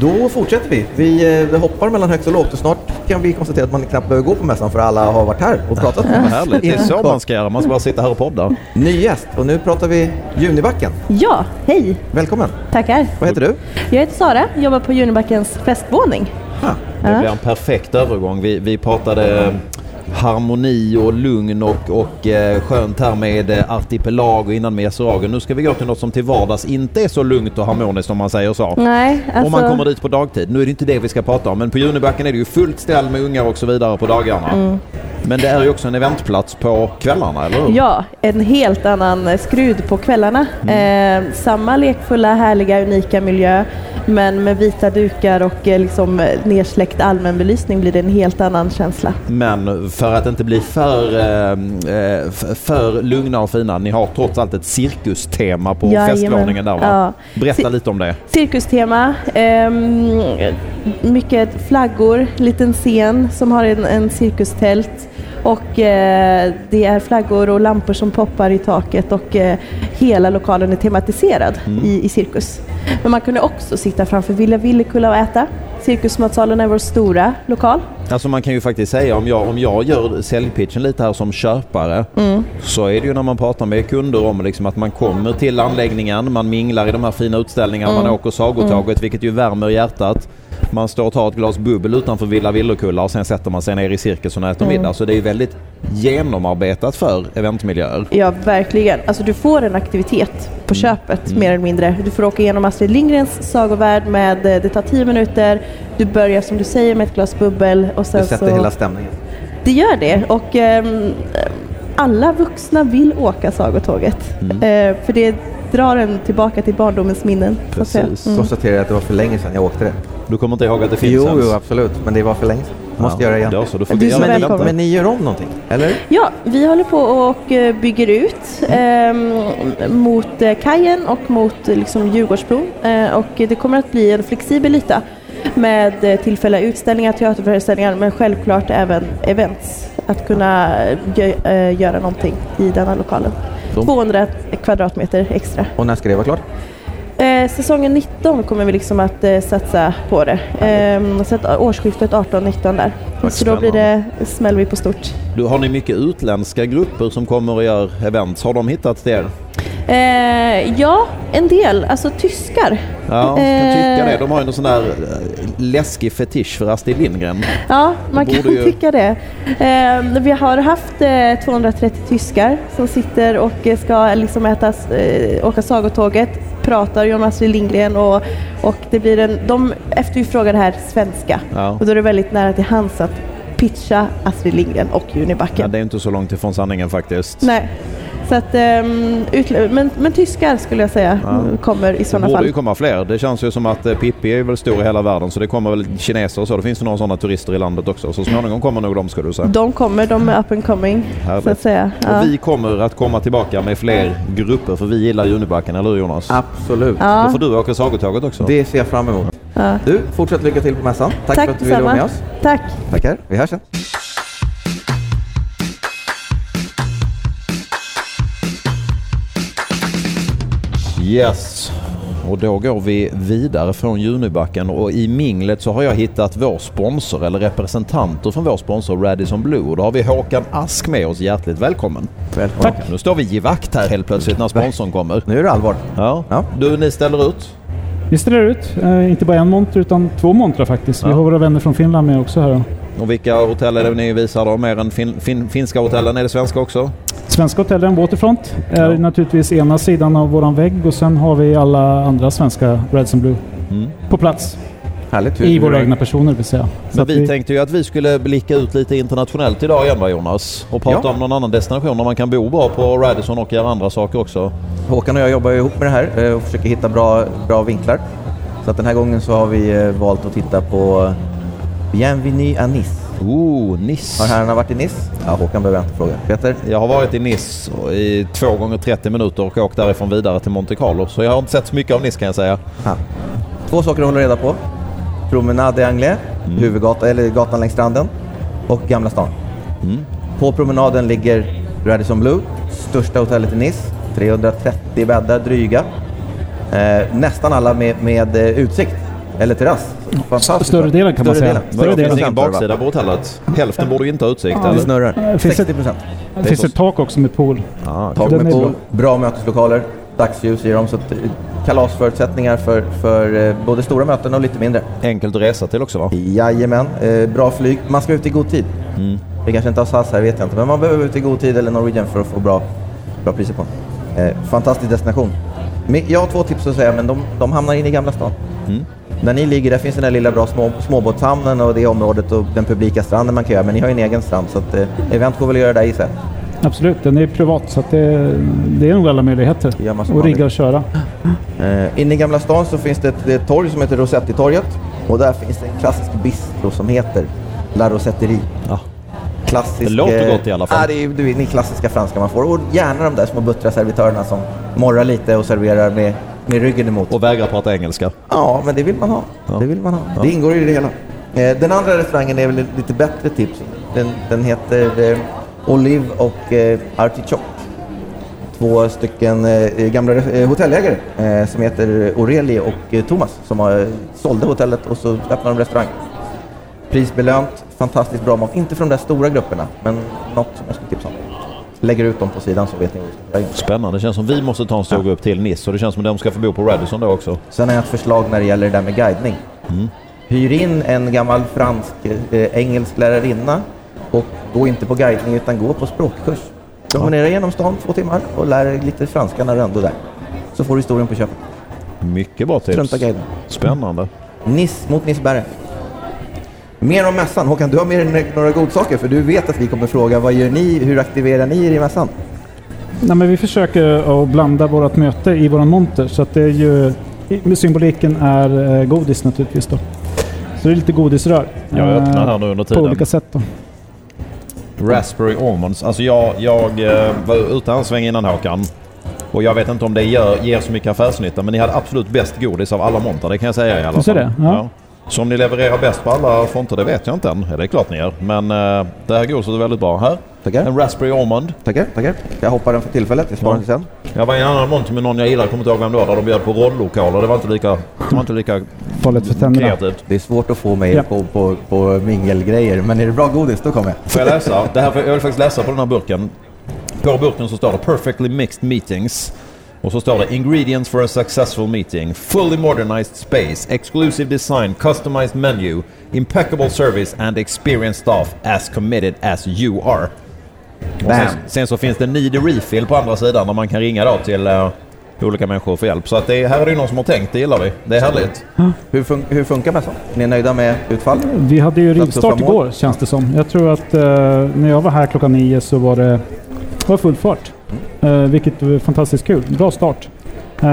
Då fortsätter vi. Vi, eh, vi hoppar mellan högt och lågt och snart kan vi konstatera att man knappt behöver gå på mässan för alla har varit här och pratat. Vad härligt. Det är så man ska göra. Man ska bara sitta här och podda. Ny gäst och nu pratar vi Junibacken. Ja, hej! Välkommen! Tackar. Vad heter du? Jag heter Sara, jobbar på Junibackens festvåning. Det Ja. blir en perfekt övergång. Vi, vi pratade harmoni och lugn och, och eh, skönt här med eh, artipelag och innan med Yasuragen. Nu ska vi gå till något som till vardags inte är så lugnt och harmoniskt om man säger så. Nej, alltså... Om man kommer dit på dagtid. Nu är det inte det vi ska prata om men på Junibacken är det ju fullt ställ med ungar och så vidare på dagarna. Mm. Men det är ju också en eventplats på kvällarna, eller hur? Ja, en helt annan eh, skrud på kvällarna. Mm. Eh, samma lekfulla, härliga, unika miljö. Men med vita dukar och eh, liksom eh, nersläckt allmänbelysning blir det en helt annan känsla. Men för att inte bli för, eh, eh, för lugna och fina, ni har trots allt ett cirkustema på Jajamän. festvåningen där va? Ja. Berätta lite om det. Cirkustema, ehm, mycket flaggor, liten scen som har en, en cirkustält och eh, det är flaggor och lampor som poppar i taket och eh, hela lokalen är tematiserad Mm. i, i cirkus. Men man kunde också sitta framför Villa Villekulla och äta. Cirkusmatsalen är vår stora lokal. Alltså man kan ju faktiskt säga om jag, om jag gör säljpitchen lite här som köpare Mm. så är det ju när man pratar med kunder om liksom att man kommer till anläggningen, man minglar i de här fina utställningarna, man Mm. åker sagotåget vilket ju värmer hjärtat. Man står och tar ett glas bubbel utanför Villa Villekulla och sen sätter man sig ner i cirkusen och äter Mm. middag. Så det är ju väldigt genomarbetat för eventmiljöer. Ja, verkligen. Alltså du får en aktivitet på köpet, Mm. mer eller mindre. Du får åka igenom Astrid Lindgrens sagovärld med, eh, det tar tio minuter. Du börjar som du säger med ett glas bubbel och sen Det sätter så... hela stämningen. Det gör det och ehm, alla vuxna vill åka sagotåget. Mm. Eh, för det, drar en tillbaka till barndomens minnen. Precis. Mm. Konstaterar att det var för länge sedan jag åkte det. Du kommer inte ihåg att det finns Jo, ens? jo absolut, men det var för länge sedan. Måste Ja, göra igen. ja, så du får Du är ja, så men- välkommen. Men ni gör om någonting, eller? Ja, vi håller på och eh, bygger ut ehm, mot eh, kajen och mot liksom, Djurgårdsbron. Eh, och det kommer att bli en flexibel yta med eh, tillfälliga utställningar, teaterföreställningar men självklart även events. Att kunna eh, gö- eh, göra någonting i denna lokalen. Så. 200 kvadratmeter extra. Och när ska det vara klart? Eh, säsongen 19 kommer vi liksom att eh, satsa på det. Eh, så att årsskiftet 18-19 där. Så då blir det, smäller vi på stort. Du, har ni mycket utländska grupper som kommer och gör events? Har de hittat till er? Eh, ja, en del. Alltså tyskar. Ja, jag kan tycka det. Eh, De har ju någon sån där eh, läskig fetisch för Astrid Lindgren. Ja, man kan ju- tycka det. Eh, vi har haft eh, 230 tyskar som sitter och eh, ska liksom ätas, eh, åka sagotåget, pratar ju om Astrid Lindgren och, och det blir en, de efterfrågar det här svenska. Ja. Och då är det väldigt nära till hands att pitcha Astrid Lindgren och Junibacken. Ja, det är inte så långt ifrån sanningen faktiskt. Nej. Så att, ehm, men, men tyskar skulle jag säga Ja. kommer i Det sådana borde fall. ju komma fler. Det känns ju som att eh, Pippi är väl stor i hela världen så det kommer väl kineser och så. Det finns ju några sådana turister i landet också. Så småningom kommer nog de skulle du säga. De kommer, de är up and coming Härligt. så att säga. Ja. Och vi kommer att komma tillbaka med fler grupper för vi gillar Junibacken, eller hur Jonas? Absolut. Ja. Då får du åka sagotåget också. Det ser jag fram emot. Ja. Du, fortsätt lycka till på mässan. Tack, Tack för att du ville vara med oss. Tack. Tackar. Vi hörs sen. Yes. Och då går vi vidare från Junibacken och i minglet så har jag hittat vår sponsor eller representanter från vår sponsor Radisson Blue. Och då har vi Håkan Ask med oss. Hjärtligt välkommen. Välkommen. Tack. Nu står vi i vakt här helt plötsligt när sponsorn kommer. Nu är det allvar. Ja. Ja. Du, ni ställer ut? Vi ställer ut, eh, inte bara en monter utan två montrar faktiskt. Vi Ja. har våra vänner från Finland med också här. Och vilka hotell är det ni visar då? Mer än fin, fin, finska hotellen? Är det svenska också? Svenska hotellen Waterfront är Ja. naturligtvis ena sidan av våran vägg och sen har vi alla andra svenska Reds and Blue Mm. på plats. Härligt. I våra egna personer vill säga. Så Men att vi tänkte ju att vi skulle blicka ut lite internationellt idag igen va Jonas? Och prata Ja. om någon annan destination där man kan bo bra på Radisson och göra andra saker också. Håkan och jag jobbar ihop med det här eh, och försöker hitta bra, bra vinklar. Så att den här gången så har vi eh, valt att titta på Bienvenue à Nice. Oh, Nice. Har herrarna varit i Nice? Ja, Håkan behöver jag inte fråga. Peter? Jag har varit i Nice i två gånger 30 minuter och åkt därifrån vidare till Monte Carlo. Så jag har inte sett så mycket av Nice kan jag säga. Ja. Två saker att hålla reda på. Promenade Anglais, Mm. huvudgatan, eller gatan längs stranden och Gamla stan. Mm. På promenaden ligger Radisson Blue, största hotellet i Nice. 330 bäddar, dryga. Eh, nästan alla med, med eh, utsikt, eller terrass. Fantastiskt Större delen kan man Större säga. delen. Större Det delen. finns ingen 60% va? baksida på hotellet. Hälften borde inte ha utsikt. Ja, Det snurrar. Eh, finns 60 procent. Det finns ett tak också med pool. Ah, Tak med pool, bra möteslokaler, dagsljus i dem. Så att, eh, kalasförutsättningar för, för eh, både stora möten och lite mindre. Enkelt att resa till också va? Jajamän, eh, bra flyg. Man ska ut i god tid. Mm. Vi kanske inte har SAS här, vet jag inte. Men man behöver ut i god tid eller Norwegian för att få bra, bra priser på eh, Fantastisk destination. Jag har två tips att säga, men de, de hamnar inne i Gamla stan. Mm. Där ni ligger, där finns den där lilla bra små, småbåtshamnen och det området och den publika stranden man kan göra. Men ni har ju en egen strand, så att, eh, event går väl att göra där i sig. Absolut, den är privat så att det, det är nog alla möjligheter. vill. rigga och köra. Eh, inne i Gamla stan så finns det ett, ett torg som heter Rosetti-torget. Och där finns det en klassisk bistro som heter La Rosetterie. Ja. Klassisk, Det låter eh, gott i alla fall. Ja, det är, du vet, ni klassiska franska man får. Och gärna de där små buttra servitörerna som morrar lite och serverar med, med ryggen emot. Och vägrar prata engelska. Ja, men det vill man ha. Ja. Det vill man ha. Ja. Det ingår i det hela. Eh, den andra restaurangen är väl ett lite bättre tips. Den, den heter eh, Olive och eh, Artichoke. Två stycken gamla hotellägare som heter Aureli och Thomas som har, sålde hotellet och så öppnade de restaurang. Prisbelönt, fantastiskt bra mat. Inte för de där stora grupperna, men något som jag skulle tipsa om. Lägger ut dem på sidan så vet ni vad vi ska göra. Spännande. Det känns som vi måste ta en stor grupp till Nice och det känns som att de ska få bo på Radisson då också. Sen har jag ett förslag när det gäller det där med guidning. Mm. Hyr in en gammal fransk eh, engelsk lärarinna och gå inte på guidning utan gå på språkkurs. Promenera genom stan två timmar och lär dig lite franska när du ändå är där. Så får du historien på köpet. Mycket bra tips. Spännande. Nice mot Nisseberg. Mer om mässan. Håkan, du har med dig några godsaker för du vet att vi kommer fråga vad gör ni, hur aktiverar ni er i mässan? Nej, men vi försöker att blanda vårt möte i våran monter. Så att det är ju, symboliken är eh, godis naturligtvis då. Så det är lite godisrör. Jag öppnar här nu under På tiden. olika sätt då. Raspberry Almonds. Alltså jag, jag eh, var ute en sväng innan Håkan. Och jag vet inte om det gör, ger så mycket affärsnytta men ni hade absolut bäst godis av alla monter. Det kan jag säga i alla Du ser fall. det? Ja. Så om ni levererar bäst på alla fronter det vet jag inte än. Ja, det är klart ni gör. Men eh, det här godiset är väldigt bra. Här. Tackar. En Raspberry Almond. Tackar, tackar. Jag hoppar den för tillfället. Jag sparar den till sen. Jag var i en annan monter med någon jag gillar, jag kommer inte ihåg vem det var, där de bjöd på rolllokaler. Det var inte lika, det var inte lika Farligt för tänderna. kreativt. Det är svårt att få mig Ja. på, på, på mingelgrejer, men är det bra godis då kommer jag. Får jag läsa? Det här, jag vill faktiskt läsa på den här burken. På burken så står det “Perfectly mixed meetings” och så står det “Ingredients for a successful meeting. Fully modernized space, exclusive design, customized menu, impeccable service and experienced staff as committed as you are”. Och sen, sen så finns det Need a Refill på andra sidan där man kan ringa då till eh, olika människor för hjälp. Så att det är, här är det ju någon som har tänkt, det gillar vi. Det är härligt. Hur, fun- hur funkar mässan? Ni är nöjda med utfall? Vi hade ju rivstart igår känns det som. Jag tror att eh, när jag var här klockan nio så var det var full fart. Eh, vilket var fantastiskt kul. Bra start. Eh,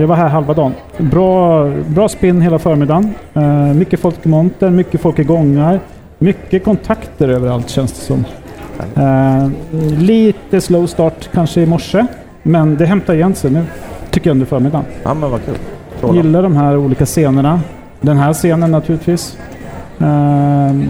jag var här halva dagen. Bra, bra spinn hela förmiddagen. Eh, mycket folk i montern, mycket folk i gångar. Mycket kontakter överallt känns det som. Eh, lite slow start kanske i morse. Men det hämtar igen sig nu. Tycker jag under förmiddagen. Ja, men vad kul. Strålande. Gillar de här olika scenerna. Den här scenen naturligtvis. Ehm,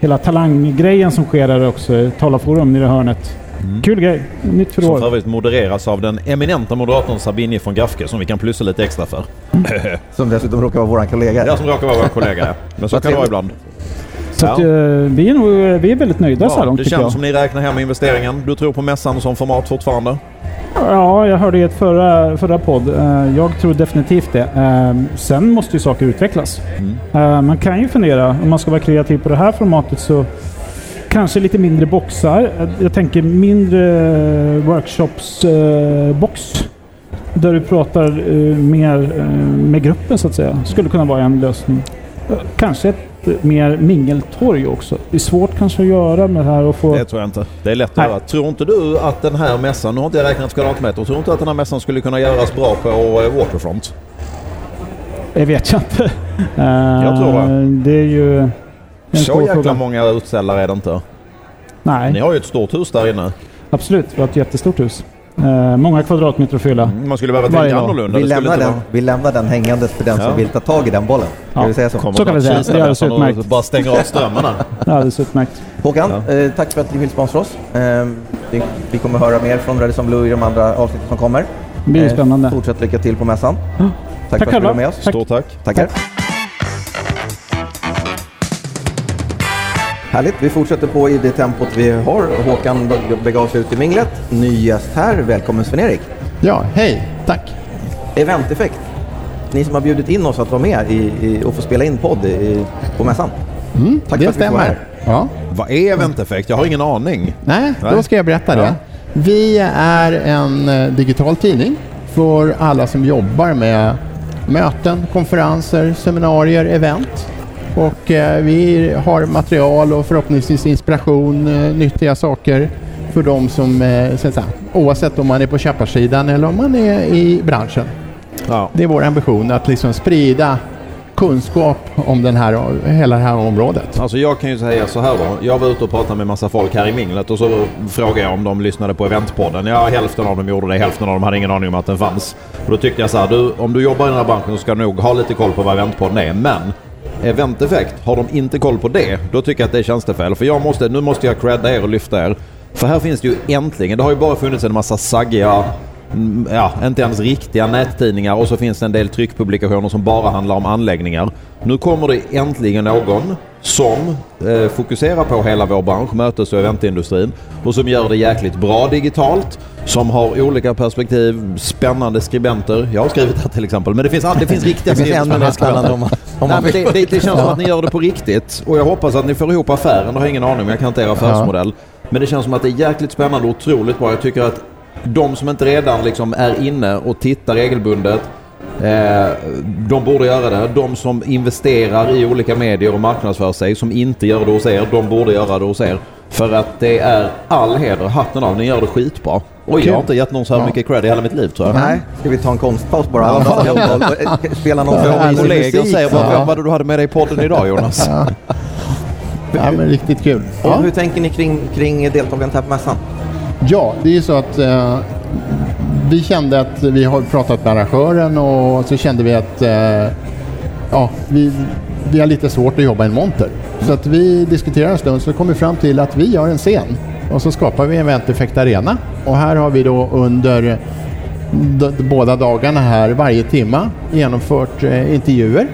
hela talanggrejen som sker här också. Talarforum nere i hörnet. Kul grej. Nytt för Som för övrigt modereras av den eminenta moderatorn Sabini från Gafke som vi kan plussa lite extra för. Som dessutom råkar vara vår kollega. Jag som råkar vara vår kollega. ja. Men så kan det vara ibland. Så att, Ja. eh, vi, är nog, vi är väldigt nöjda så här Ja, långt det känns jag. som ni räknar hem investeringen. Du tror på mässan som format fortfarande? Ja, jag hörde i ett förra, förra podd. Eh, jag tror definitivt det. Eh, sen måste ju saker utvecklas. Eh, man kan ju fundera, om man ska vara kreativ på det här formatet så kanske lite mindre boxar. Eh, Jag tänker mindre workshops-box. där du pratar eh, mer eh, med gruppen så att säga. Skulle kunna vara en lösning. Eh, kanske ett eh, mer mingeltorg också. Det är svårt kanske att göra med det här och få... Det tror jag inte. Det är lätt att Nej. göra. Tror inte du att den här mässan, nu har inte jag räknat kvadratmeter, tror inte att den här mässan skulle kunna göras bra på eh, Waterfront? Det vet jag inte. Jag tror det. Eh, Det är ju en Så jäkla fråga. många utställare är det inte. Nej, Ni har ju ett stort hus där inne. absolut. Vi har ett jättestort hus. Eh, många kvadratmeter att fylla. Man skulle behöva tänka annorlunda. Vi lämnar, den, vara- vi lämnar den hängandes för den Ja. som vill ta tag i den bollen. Ja. vi säga så? Kommer Så kan vi säga. Det är alldeles utmärkt. Bara stänger av strömmen här. Det är alldeles utmärkt. Håkan, eh, tack för att ni vill sponsra oss. Eh, vi, vi kommer höra mer från Radisson Blue i de andra avsnitten som kommer. Det blir Eh, spännande. Fortsätt lycka till på mässan. Tack, Tack för att du var med oss. Tack. Stort tack. Tackar. Härligt, vi fortsätter på i det tempot vi har. Håkan begav sig ut i minglet. Ny gäst här, välkommen Sven-Erik. Ja, hej, tack. Eventeffekt. Ni som har bjudit in oss att vara med i, i, och få spela in podd i, på mässan. Mm, Tack det för att stämmer. här. Ja. Vad är eventeffekt? Jag har ingen aning. Nej, Nej. då ska jag berätta Ja. det. Vi är en eh, digital tidning för alla som jobbar med möten, konferenser, seminarier, event. Och eh, vi har material och förhoppningsvis inspiration, eh, nyttiga saker för de som, eh, så säga, oavsett om man är på köparsidan eller om man är i branschen. Ja. Det är vår ambition att liksom sprida kunskap om den här, hela det här området. Alltså jag kan ju säga så här då. Jag var ute och pratade med massa folk här i minglet och så frågade jag om de lyssnade på eventpodden. Ja, hälften av dem gjorde det. Hälften av dem hade ingen aning om att den fanns. Och då tyckte jag så här, du, om du jobbar i den här branschen så ska du nog ha lite koll på vad eventpodden är. Men Eventeffekt, har de inte koll på det, då tycker jag att det är tjänstefel. För jag måste, nu måste jag credda er och lyfta er. För här finns det ju äntligen, det har ju bara funnits en massa saggiga ja, inte ens riktiga nättidningar och så finns det en del tryckpublikationer som bara handlar om anläggningar. Nu kommer det äntligen någon som eh, fokuserar på hela vår bransch, mötes och eventindustrin och som gör det jäkligt bra digitalt, som har olika perspektiv, spännande skribenter. Jag har skrivit här till exempel, men det finns, det finns riktiga Det finns ännu mer spännande om om Nej, det, det, det känns som att ni gör det på riktigt och jag hoppas att ni får ihop affären. Det har jag ingen aning om, jag kan inte er affärsmodell. Men det känns som att det är jäkligt spännande och otroligt bra. Jag tycker att de som inte redan liksom är inne och tittar regelbundet Eh, de borde göra det. De som investerar i olika medier och marknadsför sig som inte gör det hos er, de borde göra det hos er. För att det är all heder, hatten av, ni gör det skitbra. Oj, jag har inte gett någon så här Ja. mycket cred i hela mitt liv tror jag. Nej, ska vi ta en konstpaus bara? Ja. Ja. Spela någon kollegor musik. säger vad, Ja. vad du hade med dig i podden idag Jonas? Ja. ja, men riktigt kul. Och Ja. hur tänker ni kring, kring deltagandet här på mässan? Ja, det är ju så att eh, vi kände att vi har pratat med arrangören och så kände vi att eh, ja, vi, vi har lite svårt att jobba i en monter. Så att vi diskuterade en stund så kom vi fram till att vi gör en scen och så skapar vi en Event Effect Arena. Och här har vi då under båda dagarna här varje timma genomfört eh, intervjuer.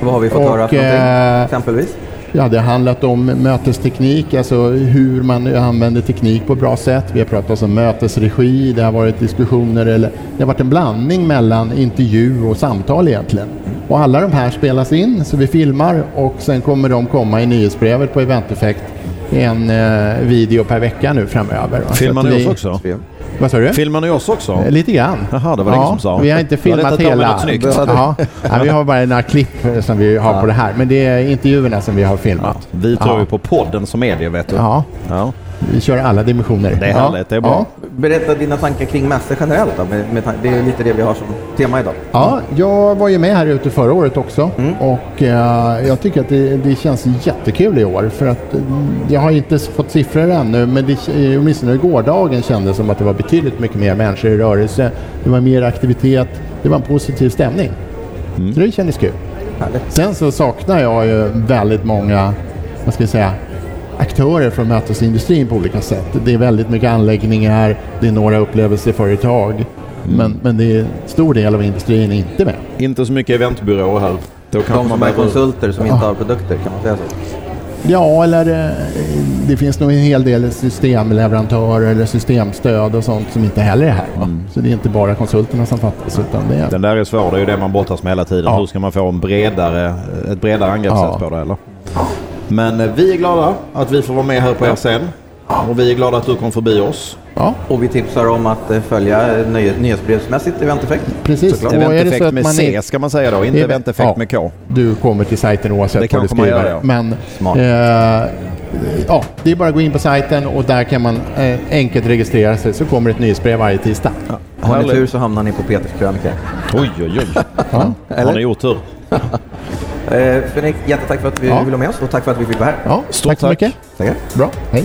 Vad har vi fått Och, höra för någonting? eh, Exempelvis? Ja, det har handlat om mötesteknik, alltså hur man använder teknik på ett bra sätt. Vi har pratat om mötesregi, det har varit diskussioner, eller det har varit en blandning mellan intervju och samtal egentligen. Och alla de här spelas in, så vi filmar och sen kommer de komma i nyhetsbrevet på Event Effect en eh, video per vecka nu framöver. Filmar ni oss också? Vad sa du? Filmar ni oss också? Eh, Lite grann. Jaha, det var det ingen som sa. Vi har inte filmat hela. Ja, ja, vi har bara några klipp eh, som vi har på det här. Men det är intervjuerna som vi har filmat. Vi tror Ja. ju på podden som medie vet du. Ja, Ja. Vi kör alla dimensioner. Det är ja. härligt, det är bra. Berätta dina tankar kring mässor generellt då. Med, med, det är lite det vi har som tema idag. Ja, jag var ju med här ute förra året också och eh, jag tycker att det, det känns jättekul i år för att eh, jag har inte fått siffror ännu men det, åtminstone gårdagen kändes som att det var betydligt mycket mer människor i rörelse. Det var mer aktivitet, det var en positiv stämning. Så det kändes kul. Sen så saknar jag ju väldigt många, vad ska jag säga, aktörer från mötesindustrin på olika sätt. Det är väldigt mycket anläggningar, det är några upplevelseföretag. Men, men det är en stor del av industrin är inte med. Inte så mycket eventbyråer här. Då De som man är konsulter som inte har produkter, kan man säga så? Ja, eller eh, det finns nog en hel del systemleverantörer eller systemstöd och sånt som inte heller är här. va? Så det är inte bara konsulterna som fattas utan det är... Den där är svår, det är ju det man brottas med hela tiden. Ja. Hur ska man få en bredare, ett bredare angreppssätt Ja. på det? Eller? Men eh, vi är glada att vi får vara med här på er scen. Och vi är glada att du kom förbi oss. Ja, Och vi tipsar om att eh, följa eh, nyhet, nyhetsbrevsmässigt Event Effect. precis. Såklart. Eventeffekt med C är- ska man säga då, inte Event- eventeffekt ja. med K. Du kommer till sajten oavsett Det vad du skriver. gör, ja. Men Smart. eh, ja, det är bara att gå in på sajten och där kan man eh, enkelt registrera sig så kommer ett nyhetsbrev varje tisdag. Har ni tur så hamnar ni på Peters krönika. Oj, oj, oj. Ja. Har ni otur? Eh, Fredrik, jättetack för att vi Ja. ville vara med oss och tack för att vi fick vara här. Ja, Stort tack så tack. mycket. Tackar. Bra, hej.